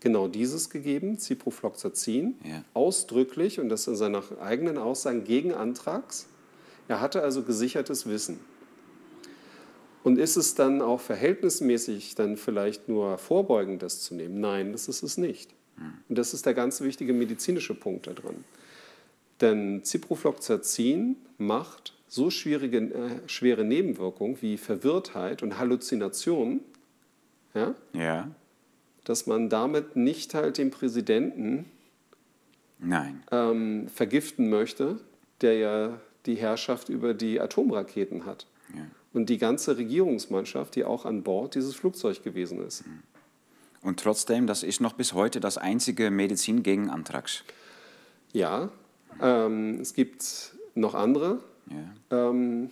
genau dieses gegeben, Ciprofloxacin, Ja. ausdrücklich, und das in seiner eigenen Aussagen gegen Anthrax? Er hatte also gesichertes Wissen. Und ist es dann auch verhältnismäßig dann vielleicht nur vorbeugend, das zu nehmen? Nein, das ist es nicht. Und das ist der ganz wichtige medizinische Punkt da drin. Denn Ciprofloxacin macht so schwierige, äh, schwere Nebenwirkungen wie Verwirrtheit und Halluzinationen, ja, ja? dass man damit nicht halt den Präsidenten Nein. ähm, vergiften möchte, der ja die Herrschaft über die Atomraketen hat. Ja. Und die ganze Regierungsmannschaft, die auch an Bord dieses Flugzeug gewesen ist. Und trotzdem, das ist noch bis heute das einzige Medizin gegen Anthrax. Ja, ähm, es gibt noch andere Ja. ähm,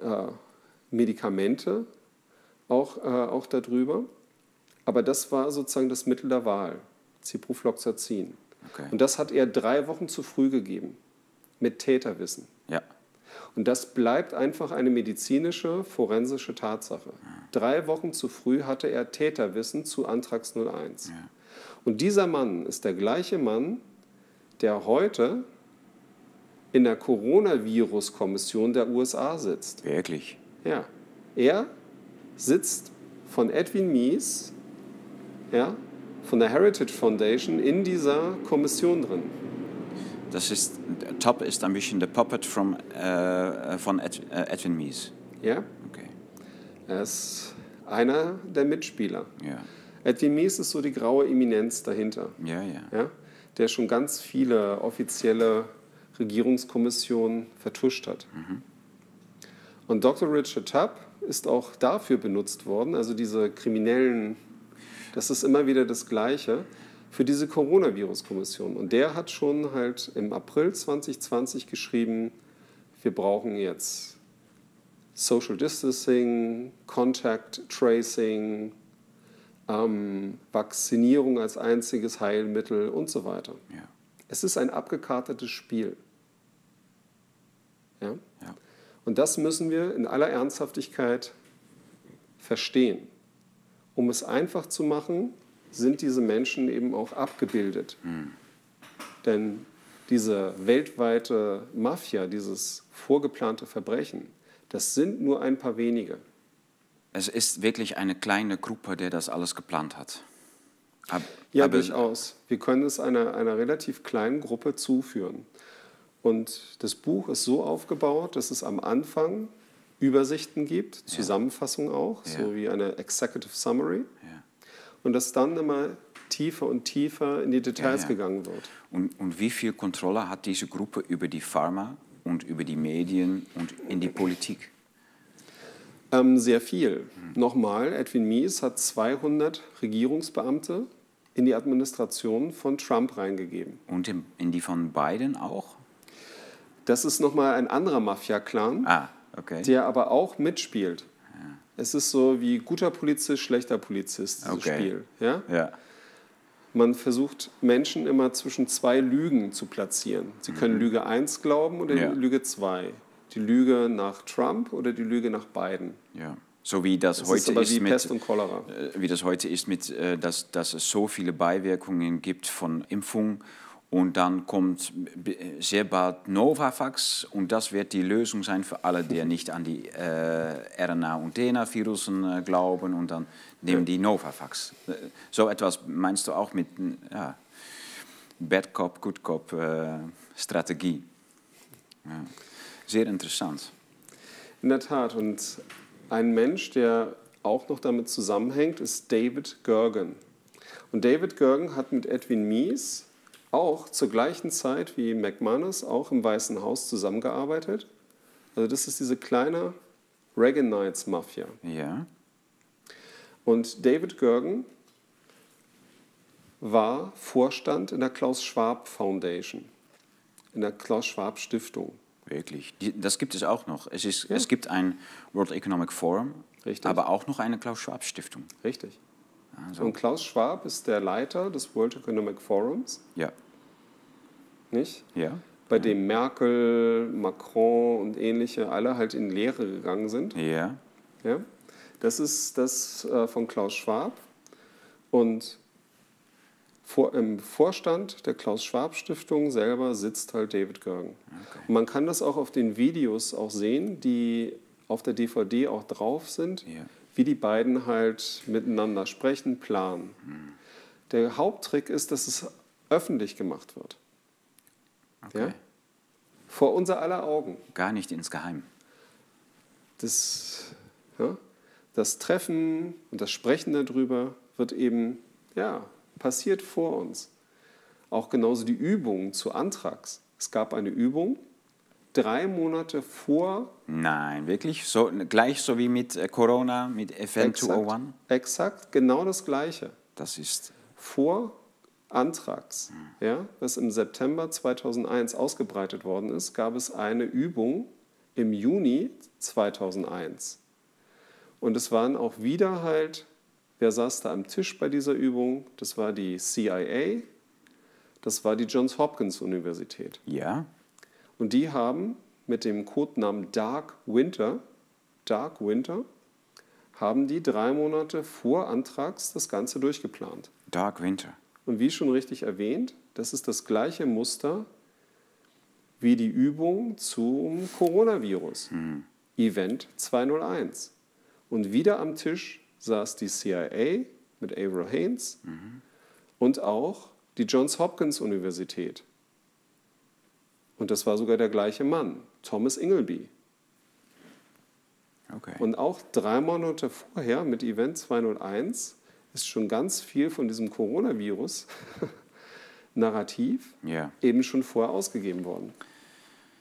äh, Medikamente auch, äh, auch darüber. Aber das war sozusagen das Mittel der Wahl, Ciprofloxacin. Okay. Und das hat er drei Wochen zu früh gegeben, mit Täterwissen. Ja. Und das bleibt einfach eine medizinische, forensische Tatsache. Drei Wochen zu früh hatte er Täterwissen zu Antrax 01. Ja. Und dieser Mann ist der gleiche Mann, der heute in der Coronavirus-Kommission der USA sitzt. Wirklich. Ja, er sitzt von Edwin Mies, ja, von der Heritage Foundation in dieser Kommission drin. Das ist, Top ist ein bisschen der Puppet from, äh, von Ed, äh, Edwin Mies. Ja. Okay. Er ist einer der Mitspieler. Ja. Edwin Mies ist so die graue Eminenz dahinter. Ja, ja. Ja? Der schon ganz viele offizielle Regierungskommissionen vertuscht hat. Und Dr. Richard Tubb ist auch dafür benutzt worden, also diese kriminellen, das ist immer wieder das Gleiche, für diese Coronavirus-Kommission. Und der hat schon halt im April 2020 geschrieben, wir brauchen jetzt Social Distancing, Contact Tracing, ähm, Vaccinierung als einziges Heilmittel und so weiter. ja. Es ist ein abgekartetes Spiel. Ja? ja. Und das müssen wir in aller Ernsthaftigkeit verstehen. Um es einfach zu machen, sind diese Menschen eben auch abgebildet. Denn diese weltweite Mafia, dieses vorgeplante Verbrechen, das sind nur ein paar wenige. Es ist wirklich eine kleine Gruppe, der das alles geplant hat. Ab, Ja, durchaus. Wir können es einer, einer relativ kleinen Gruppe zuführen. Und das Buch ist so aufgebaut, dass es am Anfang Übersichten gibt, Zusammenfassungen auch, Ja. so wie eine Executive Summary. Ja. Und dass dann immer tiefer und tiefer in die Details Ja, ja. gegangen wird. Und, und wie viel Kontrolle hat diese Gruppe über die Pharma und über die Medien und in die Politik? Ähm, sehr viel. Nochmal, Edwin Mies hat 200 Regierungsbeamte in die Administration von Trump reingegeben. Und in, in die von Biden auch? Das ist nochmal ein anderer Mafia-Clan. Ah, okay. der aber auch mitspielt. Es ist so wie guter Polizist, schlechter Polizist, dieses Okay. Spiel. Ja? Ja, Man versucht Menschen immer zwischen zwei Lügen zu platzieren. Sie können Lüge 1 glauben oder Mhm. Ja. Lüge 2. Die Lüge nach Trump oder die Lüge nach Biden. ja. So wie das, Das heute ist ist mit, Pest und Cholera. äh, wie das heute ist mit, äh, dass, dass es so viele Beiwirkungen gibt von Impfung und dann kommt sehr bald Novavax und das wird die Lösung sein für alle, die nicht an die äh, RNA- und DNA-Virusen äh, glauben und dann nehmen die Novavax. Äh, So etwas meinst du auch mit ja, Bad Cop, Good Cop äh, Strategie. Ja. Sehr interessant. In der Tat. Und ein Mensch, der auch noch damit zusammenhängt, ist David Gergen. Und David Gergen hat mit Edwin Mies auch zur gleichen Zeit wie McManus auch im Weißen Haus zusammengearbeitet. Also das ist diese kleine Reaganites-Mafia. Ja, Und David Gergen war Vorstand in der Klaus Schwab Foundation, in der Klaus Schwab Stiftung. wirklich. Das gibt es auch noch. Es, ist, Ja. es gibt ein World Economic Forum, Richtig. aber auch noch eine Klaus-Schwab-Stiftung. Richtig. Also, Und Klaus Schwab ist der Leiter des World Economic Forums, ja, nicht? ja, bei dem Merkel, Macron und ähnliche alle halt in Lehre gegangen sind. ja, Ja? Das ist das äh, von Klaus Schwab. Und vor, im Vorstand der Klaus Schwab Stiftung selber sitzt halt David Gergen. Und man kann das auch auf den Videos auch sehen, die auf der DVD auch drauf sind, Ja. wie die beiden halt miteinander sprechen, planen. Der Haupttrick ist, dass es öffentlich gemacht wird. Okay. Ja? Vor unser aller Augen. Gar nicht insgeheim. das, ja, das Treffen und das Sprechen darüber wird eben, ja, passiert vor uns. Auch genauso die Übungen zu Antrags. Es gab eine Übung drei Monate vor Nein, wirklich? So, gleich so wie mit äh, Corona, mit Event exakt, 201? exakt genau das Gleiche. Das ist, Vor Antrags, ja, was im September 2001 ausgebreitet worden ist, gab es eine Übung im Juni 2001. Und es waren auch wieder halt, wer saß da am Tisch bei dieser Übung? Das war die CIA, das war die Johns Hopkins Universität. ja, Und die haben mit dem Codenamen Dark Winter, Dark Winter, haben die drei Monate vor Antrags das Ganze durchgeplant. Dark Winter. Und wie schon richtig erwähnt, das ist das gleiche Muster wie die Übung zum Coronavirus. Event 201. Und wieder am Tisch saß die CIA mit Avril Haines und auch die Johns Hopkins Universität. Und das war sogar der gleiche Mann, Thomas Ingleby. Okay. Und auch drei Monate vorher mit Event 201 ist schon ganz viel von diesem Coronavirus Narrativ yeah. eben schon vorher ausgegeben worden.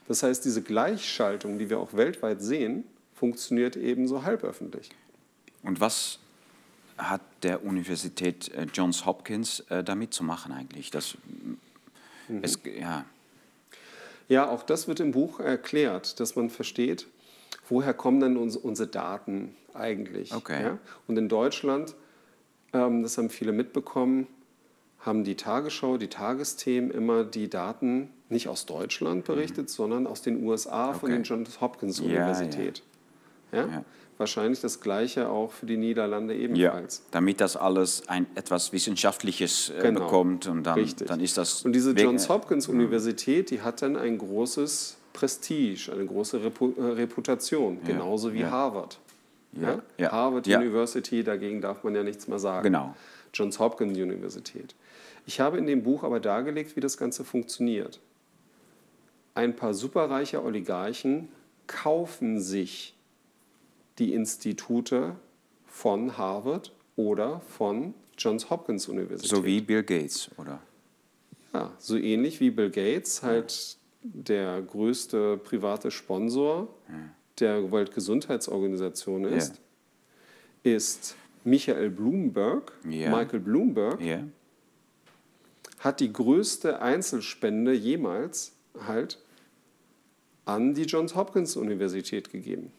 Das heißt, diese Gleichschaltung, die wir auch weltweit sehen, funktioniert eben so halböffentlich. Und was hat der Universität äh, Johns Hopkins äh, damit zu machen eigentlich? Das, mhm. es, ja. ja, auch das wird im Buch erklärt, dass man versteht, woher kommen denn unsere Daten eigentlich? Okay. Ja? Und in Deutschland, das haben viele mitbekommen, haben die Tagesschau, die Tagesthemen immer die Daten nicht aus Deutschland berichtet, mhm. sondern aus den USA okay. von der Johns Hopkins Universität. Ja, ja. ja, Wahrscheinlich das Gleiche auch für die Niederlande ebenfalls. Ja, damit das alles ein, etwas Wissenschaftliches äh, genau. bekommt und dann, dann ist das. Und diese Johns Hopkins Universität, die hat dann ein großes Prestige, eine große Repu äh, Reputation, genauso wie Harvard. Harvard University, dagegen darf man ja nichts mehr sagen. Genau. Johns Hopkins Universität. Ich habe in dem Buch aber dargelegt, wie das Ganze funktioniert. Ein paar superreiche Oligarchen kaufen sich die Institute von Harvard oder von Johns Hopkins Universität. So wie Bill Gates, oder? Ja, so ähnlich wie Bill Gates halt der größte private Sponsor ja. Der Weltgesundheitsorganisation ist, ja. ist Michael Bloomberg, ja. Michael Bloomberg, hat die größte Einzelspende jemals halt an die Johns Hopkins Universität gegeben.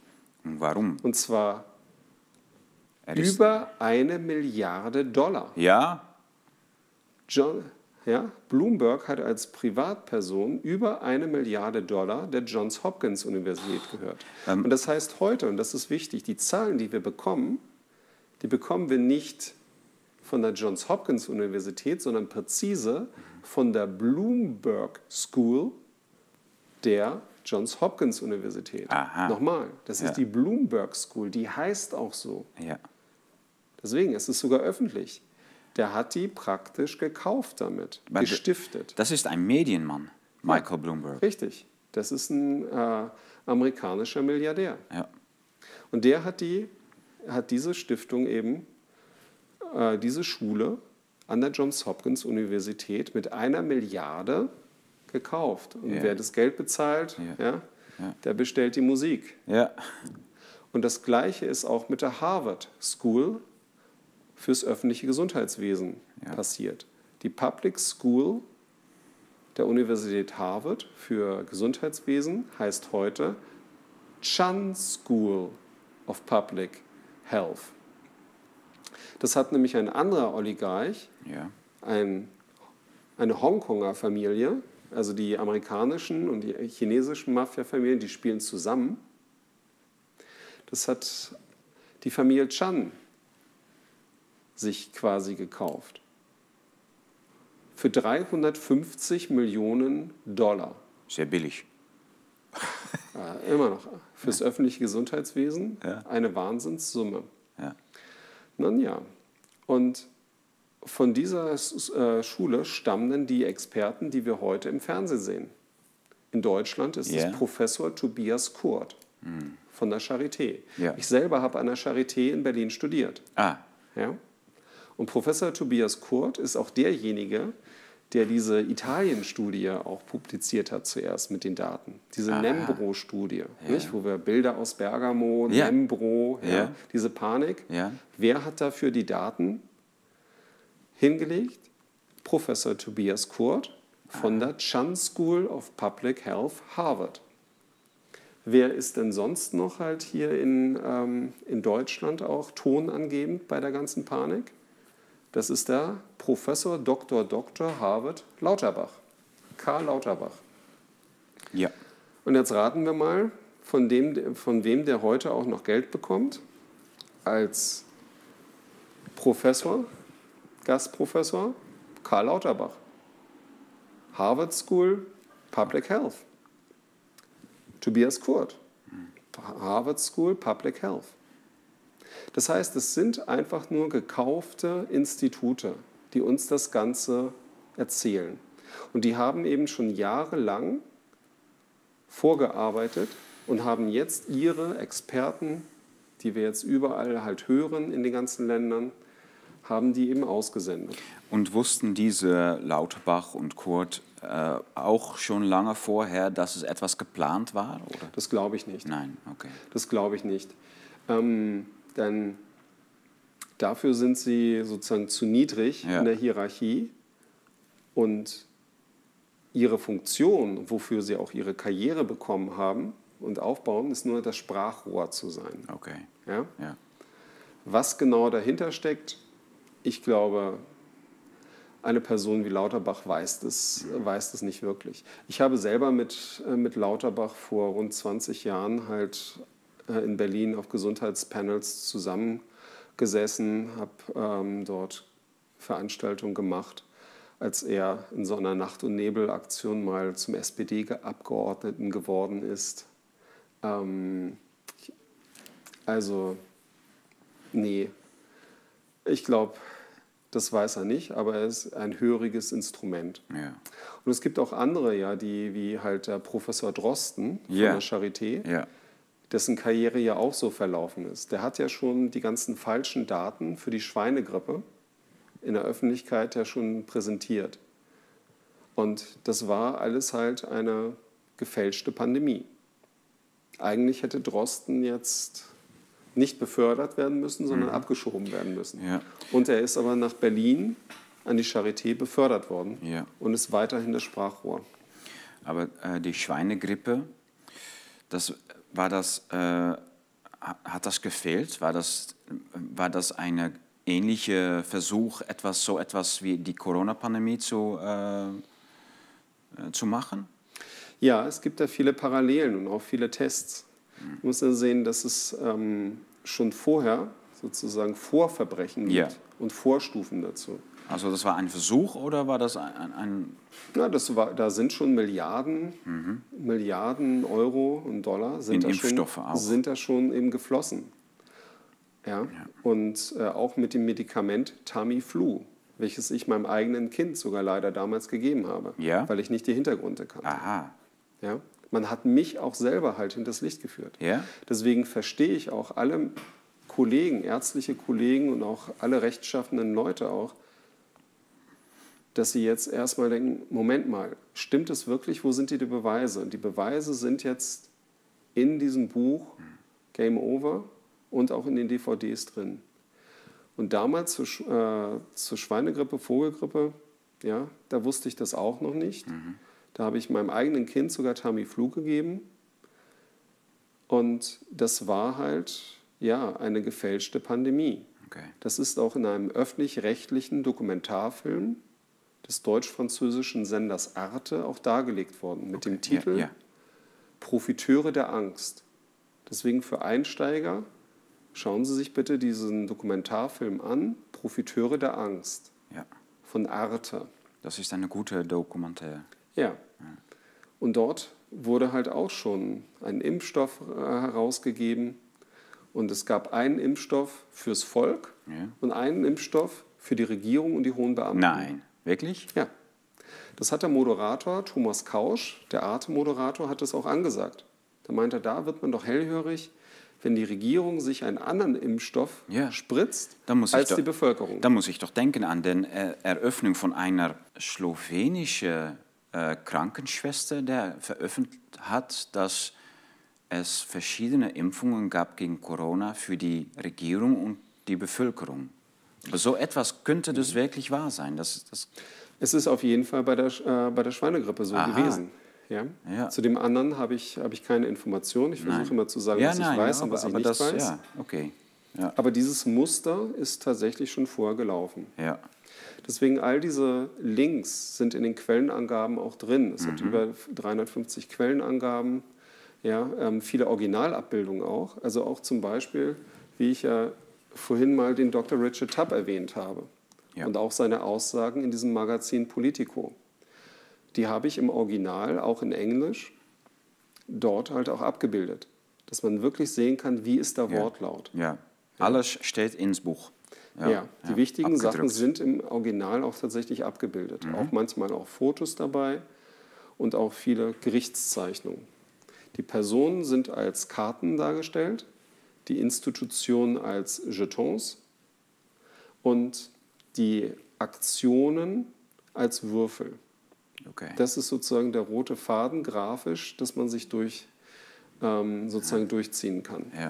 Warum? Und zwar über eine Milliarde Dollar. Ja. John, ja, Bloomberg hat als Privatperson über eine Milliarde Dollar der Johns Hopkins Universität gehört. Ähm, und das heißt heute, und das ist wichtig, die Zahlen, die wir bekommen, die bekommen wir nicht von der Johns Hopkins Universität, sondern präzise von der Bloomberg School der Johns Hopkins Universität. Aha. Nochmal, das ja. ist die Bloomberg School, die heißt auch so. Ja. Deswegen ist es sogar öffentlich. Der hat die praktisch gekauft damit, Aber gestiftet. Das ist ein Medienmann, Michael ja, Bloomberg. Richtig, das ist ein äh, amerikanischer Milliardär. Ja. Und der hat, die, hat diese Stiftung eben äh, diese Schule an der Johns Hopkins Universität mit einer Milliarde gekauft. Und ja. wer das Geld bezahlt, ja. ja, ja. der bestellt die Musik. Ja. Und das Gleiche ist auch mit der Harvard School fürs öffentliche Gesundheitswesen passiert. Die Public School der Universität Harvard für Gesundheitswesen heißt heute Chan School of Public Health. Das hat nämlich ein anderer Oligarch, ja. ein, eine Hongkonger Familie, also die amerikanischen und die chinesischen Mafia-Familien, die spielen zusammen. Das hat die Familie Chan sich quasi gekauft. Für 350 Millionen Dollar. Sehr billig. Ja, immer noch. Fürs ja. öffentliche Gesundheitswesen ja. eine Wahnsinnssumme. Ja. Nun ja, und von dieser äh, Schule stammen dann die Experten, die wir heute im Fernsehen sehen. In Deutschland ist yeah. es Professor Tobias Kurt mm. von der Charité. Ja. Ich selber habe an der Charité in Berlin studiert. Ah. Ja? Und Professor Tobias Kurt ist auch derjenige, der diese Italien-Studie auch publiziert hat zuerst mit den Daten. Diese Nembro-Studie, ja. wo wir Bilder aus Bergamo, ja. Nembro, ja, diese Panik. Wer hat dafür die Daten hingelegt? Professor Tobias Kurt von der Chan School of Public Health, Harvard. Wer ist denn sonst noch halt hier in, ähm, in Deutschland auch tonangebend bei der ganzen Panik? Das ist der Professor Dr. Dr. Harvard Lauterbach. Karl Lauterbach. Ja. Und jetzt raten wir mal, von, dem, von wem der heute auch noch Geld bekommt. Als Professor, Gastprofessor, Karl Lauterbach. Harvard School Public Health. Tobias Kurt. Harvard School Public Health. Das heißt, es sind einfach nur gekaufte Institute. die uns das Ganze erzählen. Und die haben eben schon jahrelang vorgearbeitet und haben jetzt ihre Experten, die wir jetzt überall halt hören in den ganzen Ländern, haben die eben ausgesendet. Und wussten diese Lauterbach und Kurt äh, auch schon lange vorher, dass es etwas geplant war? Oder? Das glaube ich nicht. Nein, okay. Das glaube ich nicht. Ähm, denn dafür sind sie sozusagen zu niedrig ja. in der Hierarchie und ihre Funktion, wofür sie auch ihre Karriere bekommen haben und aufbauen, ist nur das Sprachrohr zu sein. Okay. Ja? ja. Was genau dahinter steckt, ich glaube, eine Person wie Lauterbach weiß das, weiß das nicht wirklich. Ich habe selber mit, äh, mit Lauterbach vor rund 20 Jahren halt in Berlin auf Gesundheitspanels zusammengesessen, habe ähm, dort Veranstaltungen gemacht, als er in so einer Nacht- und Nebelaktion mal zum SPD-Abgeordneten geworden ist. Ähm, also, nee, ich glaube, das weiß er nicht, aber er ist ein höriges Instrument. Ja. Und es gibt auch andere, ja, die wie halt der Professor Drosten von ja. der Charité, ja. Dessen Karriere ja auch so verlaufen ist. Der hat ja schon die ganzen falschen Daten für die Schweinegrippe in der Öffentlichkeit ja schon präsentiert. Und das war alles halt eine gefälschte Pandemie. Eigentlich hätte Drosten jetzt nicht befördert werden müssen, sondern mhm. abgeschoben werden müssen. Ja. Und er ist aber nach Berlin an die Charité befördert worden ja. und ist weiterhin das Sprachrohr. Aber äh, die Schweinegrippe, das, war das, äh, hat das gefehlt? War das, war das ein ähnlicher Versuch, etwas, so etwas wie die Corona-Pandemie zu, äh, äh, zu machen? Ja, es gibt da viele Parallelen und auch viele Tests. Man muss ja sehen, dass es ähm, schon vorher sozusagen Vorverbrechen gibt ja. und Vorstufen dazu. Also das war ein Versuch oder war das ein... ein ja, das war, da sind schon Milliarden, mhm. Milliarden Euro und Dollar sind, In da, schon, auch. sind da schon eben geflossen. Ja? ja. Und äh, auch mit dem Medikament Tamiflu, welches ich meinem eigenen Kind sogar leider damals gegeben habe, ja? weil ich nicht die Hintergründe kannte. Aha. Ja? Man hat mich auch selber halt hinters Licht geführt. Ja? Deswegen verstehe ich auch alle Kollegen, ärztliche Kollegen und auch alle rechtschaffenden Leute auch, dass sie jetzt erstmal denken, Moment mal, stimmt es wirklich, wo sind die, die Beweise? Und die Beweise sind jetzt in diesem Buch Game Over und auch in den DVDs drin. Und damals zur, äh, zur Schweinegrippe, Vogelgrippe, ja, da wusste ich das auch noch nicht. Mhm. Da habe ich meinem eigenen Kind sogar Tamiflu gegeben. Und das war halt ja eine gefälschte Pandemie. Okay. Das ist auch in einem öffentlich-rechtlichen Dokumentarfilm des deutsch-französischen Senders Arte auch dargelegt worden mit okay. dem Titel ja, ja. Profiteure der Angst. Deswegen für Einsteiger schauen Sie sich bitte diesen Dokumentarfilm an, Profiteure der Angst ja. von Arte. Das ist eine gute Dokumentar. Ja. Und dort wurde halt auch schon ein Impfstoff äh, herausgegeben. Und es gab einen Impfstoff fürs Volk ja. und einen Impfstoff für die Regierung und die hohen Beamten. Nein, wirklich? Ja. Das hat der Moderator Thomas Kausch, der Arte-Moderator, hat das auch angesagt. Da meinte er, da wird man doch hellhörig, wenn die Regierung sich einen anderen Impfstoff ja. spritzt als doch, die Bevölkerung. Da muss ich doch denken an die Eröffnung von einer slowenischen äh, Krankenschwester, der veröffentlicht hat, dass es verschiedene Impfungen gab gegen Corona für die Regierung und die Bevölkerung. Aber so etwas könnte das wirklich wahr sein. Das, das es ist auf jeden Fall bei der, äh, bei der Schweinegrippe so Aha. gewesen. Ja? Ja. Zu dem anderen habe ich, hab ich keine Informationen. Ich versuche immer zu sagen, ja, was nein, ich weiß ja, und was aber, ich nicht aber das, weiß. Okay. Aber dieses Muster ist tatsächlich schon vorher gelaufen. Ja. Deswegen all diese Links sind in den Quellenangaben auch drin. Es Mhm. hat über 350 Quellenangaben, ja, ähm, viele Originalabbildungen auch. Also auch zum Beispiel, wie ich ja vorhin mal den Dr. Richard Tubb erwähnt habe Ja. und auch seine Aussagen in diesem Magazin Politico. Die habe ich im Original, auch in Englisch, dort halt auch abgebildet. Dass man wirklich sehen kann, wie ist der Ja. Wortlaut. ja. Alles steht ins Buch. Ja, die wichtigen abgedrückt. Sachen sind im Original auch tatsächlich abgebildet. Mhm. Auch manchmal auch Fotos dabei und auch viele Gerichtszeichnungen. Die Personen sind als Karten dargestellt, die Institutionen als Jetons und die Aktionen als Würfel. Okay. Das ist sozusagen der rote Faden grafisch, dass man sich durch, ähm, sozusagen ja. durchziehen kann. Ja.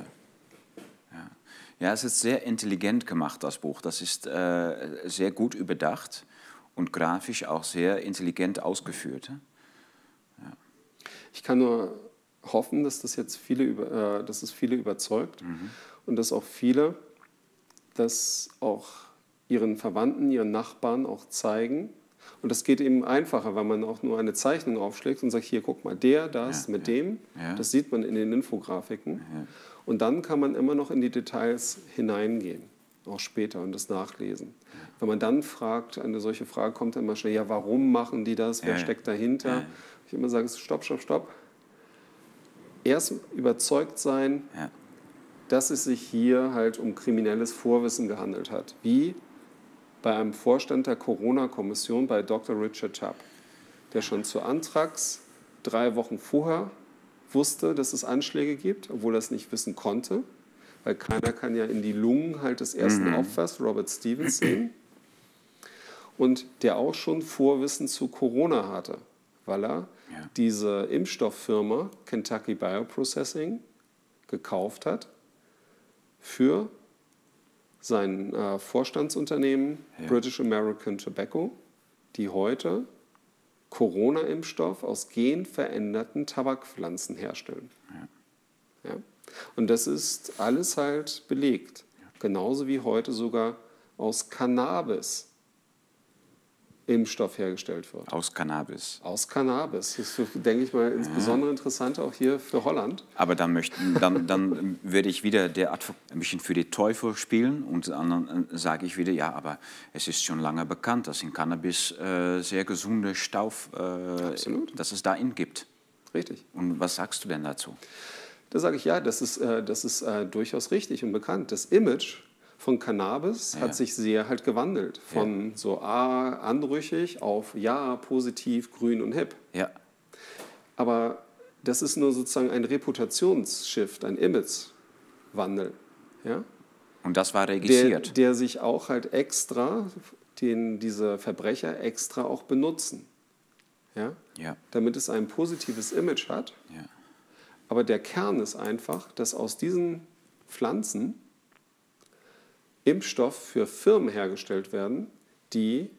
ja. Ja, es ist sehr intelligent gemacht, das Buch. Das ist äh, sehr gut überdacht und grafisch auch sehr intelligent ausgeführt. Ja. Ich kann nur hoffen, dass das jetzt viele, über, äh, dass es viele überzeugt mhm. und dass auch viele das auch ihren Verwandten, ihren Nachbarn auch zeigen. Und das geht eben einfacher, weil man auch nur eine Zeichnung aufschlägt und sagt, hier, guck mal, der, das ja, mit ja. dem. Ja. Das sieht man in den Infografiken. Und dann kann man immer noch in die Details hineingehen, auch später und das nachlesen. Wenn man dann fragt, eine solche Frage kommt dann immer schnell, ja, warum machen die das? Wer steckt dahinter? Ich immer sage, stopp, stopp, stopp. Erst überzeugt sein, dass es sich hier halt um kriminelles Vorwissen gehandelt hat. Wie bei einem Vorstand der Corona-Kommission bei Dr. Richard Chubb, der schon zu Antrags drei Wochen vorher wusste, dass es Anschläge gibt, obwohl er es nicht wissen konnte, weil keiner kann ja in die Lungen halt des ersten mhm. Opfers, Robert Stevens, sehen. Und der auch schon Vorwissen zu Corona hatte, weil er ja. diese Impfstofffirma Kentucky Bioprocessing gekauft hat für sein äh, Vorstandsunternehmen ja. British American Tobacco, die heute Corona-Impfstoff aus genveränderten Tabakpflanzen herstellen. Ja. ja. Und das ist alles halt belegt. Genauso wie heute sogar aus Cannabis Impfstoff hergestellt wird. Aus Cannabis. Aus Cannabis. Das ist, denke ich mal, insbesondere interessant auch hier für Holland. Aber dann, möchten, dann, dann würde ich wieder der Advok ein bisschen für die Teufel spielen und dann sage ich wieder, ja, aber es ist schon lange bekannt, dass in Cannabis äh, sehr gesunde Stoff, äh, dass es darin gibt. Richtig. Und was sagst du denn dazu? Da sage ich, ja, das ist, äh, das ist äh, durchaus richtig und bekannt. Das Image von Cannabis ja. hat sich sehr halt gewandelt. Von ja. so A, anrüchig auf Ja, positiv, grün und hip. Ja. Aber das ist nur sozusagen ein Reputationsshift, ein Imagewandel. Ja? Und das war registriert. Der, der sich auch halt extra, den diese Verbrecher extra auch benutzen. Ja? Ja. Damit es ein positives Image hat. Ja. Aber der Kern ist einfach, dass aus diesen Pflanzen Impfstoff für Firmen hergestellt werden, die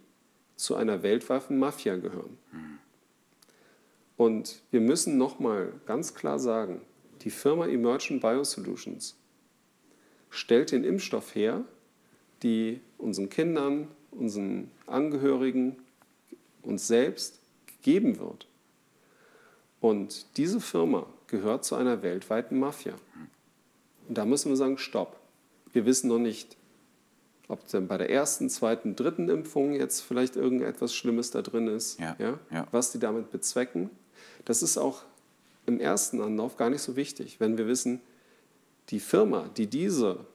zu einer weltweiten Mafia gehören. Und wir müssen nochmal ganz klar sagen, die Firma Emergent Biosolutions stellt den Impfstoff her, die unseren Kindern, unseren Angehörigen, uns selbst gegeben wird. Und diese Firma gehört zu einer weltweiten Mafia. Und da müssen wir sagen, stopp. Wir wissen noch nicht, ob dann bei der ersten, zweiten, dritten Impfung jetzt vielleicht irgendetwas Schlimmes da drin ist, ja, ja, ja. was die damit bezwecken. Das ist auch im ersten Anlauf gar nicht so wichtig, wenn wir wissen, die Firma, die diese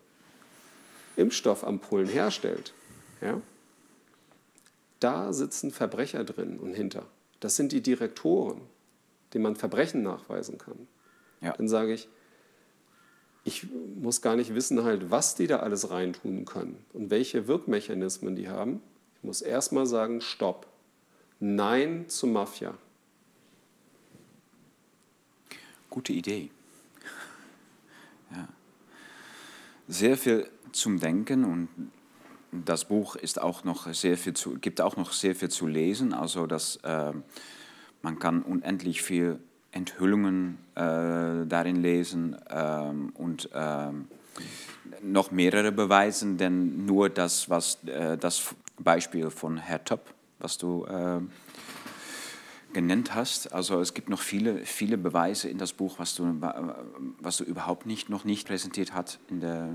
Impfstoffampullen herstellt, ja, da sitzen Verbrecher drin und hinter. Das sind die Direktoren, denen man Verbrechen nachweisen kann. Ja. Dann sage ich, ich muss gar nicht wissen, halt, was die da alles reintun können und welche Wirkmechanismen die haben. Ich muss erstmal sagen, stopp. Nein zur Mafia. Gute Idee. Ja. Sehr viel zum Denken und das Buch ist auch noch sehr viel zu, gibt auch noch sehr viel zu lesen. Also dass äh, man kann unendlich viel Enthüllungen äh, darin lesen ähm, und ähm, noch mehrere beweisen, denn nur das, was äh, das Beispiel von Herr Topp, was du äh, genannt hast. Also es gibt noch viele, viele Beweise in das Buch, was du, was du überhaupt nicht, noch nicht präsentiert hast. In der,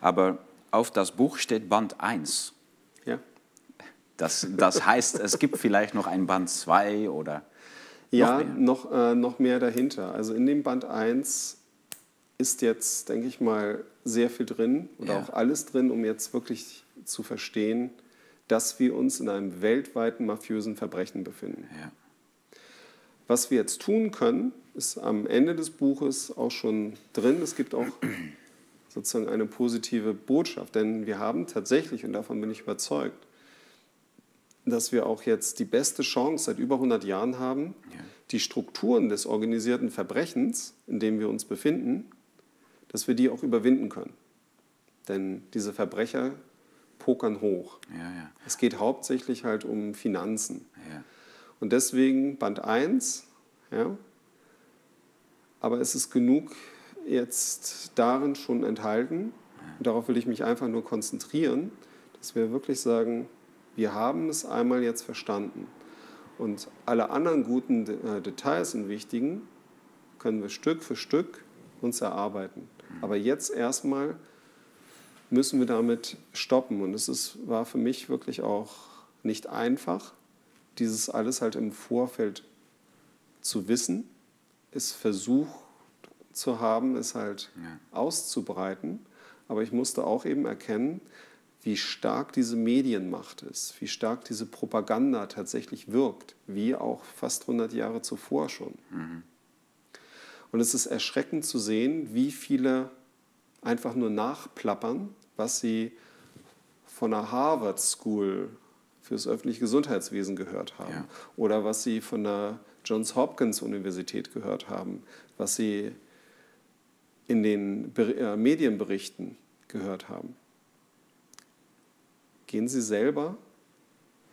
aber auf das Buch steht Band 1. Ja. Das, das heißt, es gibt vielleicht noch ein Band 2 oder... Ja, noch, noch, äh, noch mehr dahinter. Also in dem Band 1 ist jetzt, denke ich mal, sehr viel drin oder ja. auch alles drin, um jetzt wirklich zu verstehen, dass wir uns in einem weltweiten mafiösen Verbrechen befinden. Ja. Was wir jetzt tun können, ist am Ende des Buches auch schon drin. Es gibt auch sozusagen eine positive Botschaft, denn wir haben tatsächlich, und davon bin ich überzeugt, dass wir auch jetzt die beste Chance seit über 100 Jahren haben, ja. die Strukturen des organisierten Verbrechens, in dem wir uns befinden, dass wir die auch überwinden können. Denn diese Verbrecher pokern hoch. Ja, ja. Es geht hauptsächlich halt um Finanzen. Und deswegen Band 1, ja, aber es ist genug jetzt darin schon enthalten. Und darauf will ich mich einfach nur konzentrieren, dass wir wirklich sagen, wir haben es einmal jetzt verstanden. Und alle anderen guten äh, Details und wichtigen können wir Stück für Stück uns erarbeiten. Aber jetzt erstmal müssen wir damit stoppen. Und es ist, war für mich wirklich auch nicht einfach, dieses alles halt im Vorfeld zu wissen, es versucht zu haben, es halt ja. auszubreiten. Aber ich musste auch eben erkennen, wie stark diese Medienmacht ist, wie stark diese Propaganda tatsächlich wirkt, wie auch fast 100 Jahre zuvor schon. Mhm. Und es ist erschreckend zu sehen, wie viele einfach nur nachplappern, was sie von der Harvard School fürs öffentliche Gesundheitswesen gehört haben ja. oder was sie von der Johns Hopkins Universität gehört haben, was sie in den äh, Medienberichten gehört haben gehen Sie selber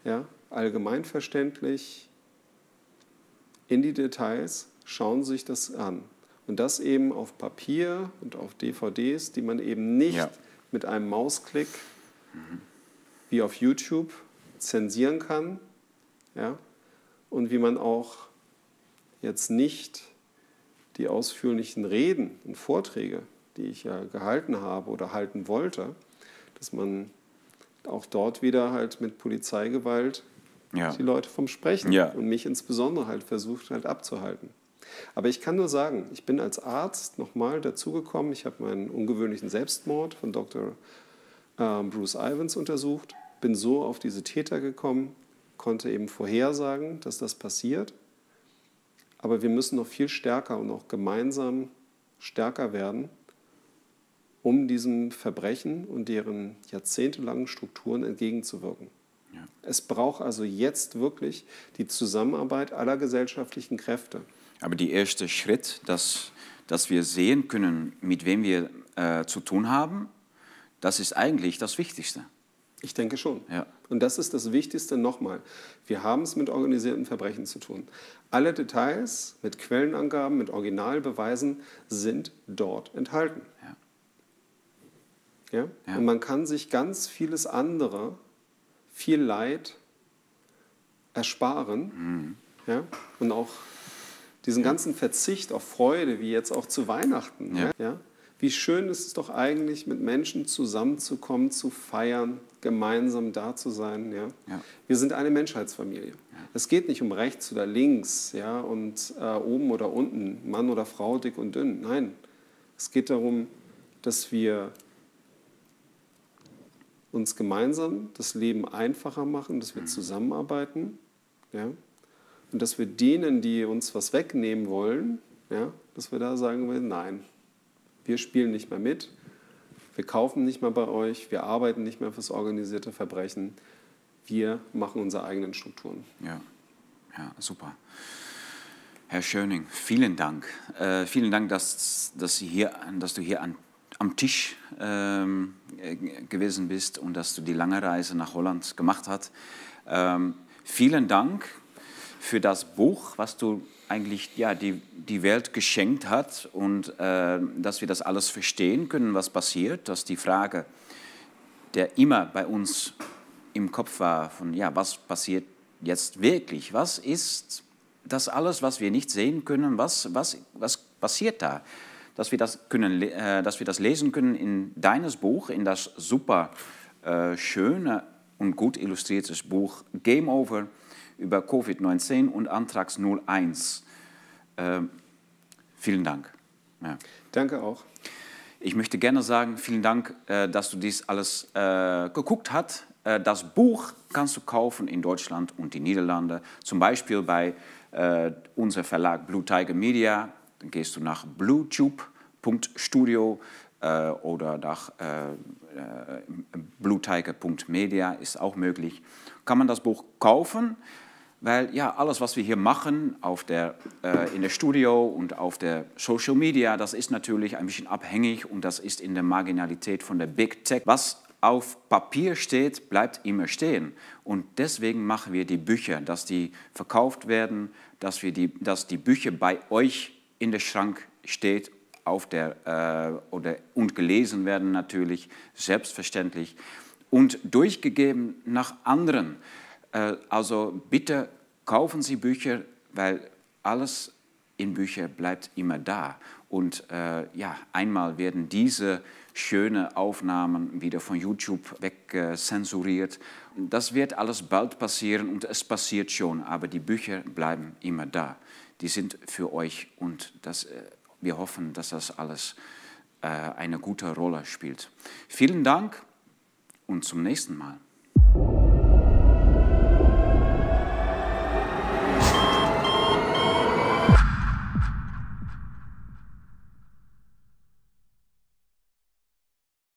ja, allgemeinverständlich in die Details, schauen Sie sich das an. Und das eben auf Papier und auf DVDs, die man eben nicht ja. mit einem Mausklick mhm. wie auf YouTube zensieren kann. Ja? Und wie man auch jetzt nicht die ausführlichen Reden und Vorträge, die ich ja gehalten habe oder halten wollte, dass man auch dort wieder halt mit Polizeigewalt ja. die Leute vom Sprechen ja. und mich insbesondere halt versucht halt abzuhalten. Aber ich kann nur sagen, ich bin als Arzt nochmal dazugekommen. Ich habe meinen ungewöhnlichen Selbstmord von Dr. Ähm, Bruce Ivans untersucht, bin so auf diese Täter gekommen, konnte eben vorhersagen, dass das passiert. Aber wir müssen noch viel stärker und auch gemeinsam stärker werden, um diesem Verbrechen und deren jahrzehntelangen Strukturen entgegenzuwirken. Ja. Es braucht also jetzt wirklich die Zusammenarbeit aller gesellschaftlichen Kräfte. Aber der erste Schritt, dass, dass wir sehen können, mit wem wir äh, zu tun haben, das ist eigentlich das Wichtigste. Ich denke schon. Ja. Und das ist das Wichtigste nochmal. Wir haben es mit organisierten Verbrechen zu tun. Alle Details mit Quellenangaben, mit Originalbeweisen sind dort enthalten. Ja. Ja? ja? Und man kann sich ganz vieles andere, viel Leid ersparen. Mhm. Ja? Und auch diesen ganzen Verzicht auf Freude, wie jetzt auch zu Weihnachten. Ja. ja. Wie schön ist es doch eigentlich, mit Menschen zusammenzukommen, zu feiern, gemeinsam da zu sein. Ja. ja. Wir sind eine Menschheitsfamilie. Ja. Es geht nicht um rechts oder links ja, und äh, oben oder unten, Mann oder Frau, dick und dünn. Nein, es geht darum, dass wir uns gemeinsam das Leben einfacher machen, dass wir mhm. zusammenarbeiten ja? und dass wir denen, die uns was wegnehmen wollen, ja, dass wir da sagen wollen, nein, wir spielen nicht mehr mit, wir kaufen nicht mehr bei euch, wir arbeiten nicht mehr fürs organisierte Verbrechen, wir machen unsere eigenen Strukturen. Ja, ja super. Herr Schöning, vielen Dank. Äh, vielen Dank, dass, dass, Sie hier, dass du hier an am Tisch ähm, gewesen bist und dass du die lange Reise nach Holland gemacht hast. Ähm, vielen Dank für das Buch, was du eigentlich ja, die, die Welt geschenkt hat und äh, dass wir das alles verstehen können, was passiert, dass die Frage, der immer bei uns im Kopf war, von ja, was passiert jetzt wirklich, was ist das alles, was wir nicht sehen können, was, was, was passiert da? Dass wir das, können, äh, dass wir das lesen können in deines Buch, in das super äh, schöne und gut illustrierte Buch Game Over über Covid-19 und Antrags 01. Äh, vielen Dank. Ja. Danke auch. Ich möchte gerne sagen, vielen Dank, äh, dass du dies alles äh, geguckt hast. Äh, das Buch kannst du kaufen in Deutschland und in Niederlande, zum Beispiel bei äh, unserem Verlag Blue Tiger Media. Dann gehst du nach bluetube.studio äh, oder nach äh, bluetiger.media ist auch möglich. Kann man das Buch kaufen? Weil ja, alles, was wir hier machen auf der, äh, in der Studio und auf der Social Media, das ist natürlich ein bisschen abhängig und das ist in der Marginalität von der Big Tech. Was auf Papier steht, bleibt immer stehen. Und deswegen machen wir die Bücher, dass die verkauft werden, dass, wir die, dass die Bücher bei euch in der Schrank steht auf der, äh, oder, und gelesen werden natürlich, selbstverständlich, und durchgegeben nach anderen. Äh, also bitte kaufen Sie Bücher, weil alles in Büchern bleibt immer da. Und äh, ja, einmal werden diese schönen Aufnahmen wieder von YouTube wegzensuriert. Das wird alles bald passieren und es passiert schon, aber die Bücher bleiben immer da. Die sind für euch und das, äh, wir hoffen, dass das alles äh, eine gute Rolle spielt. Vielen Dank und zum nächsten Mal.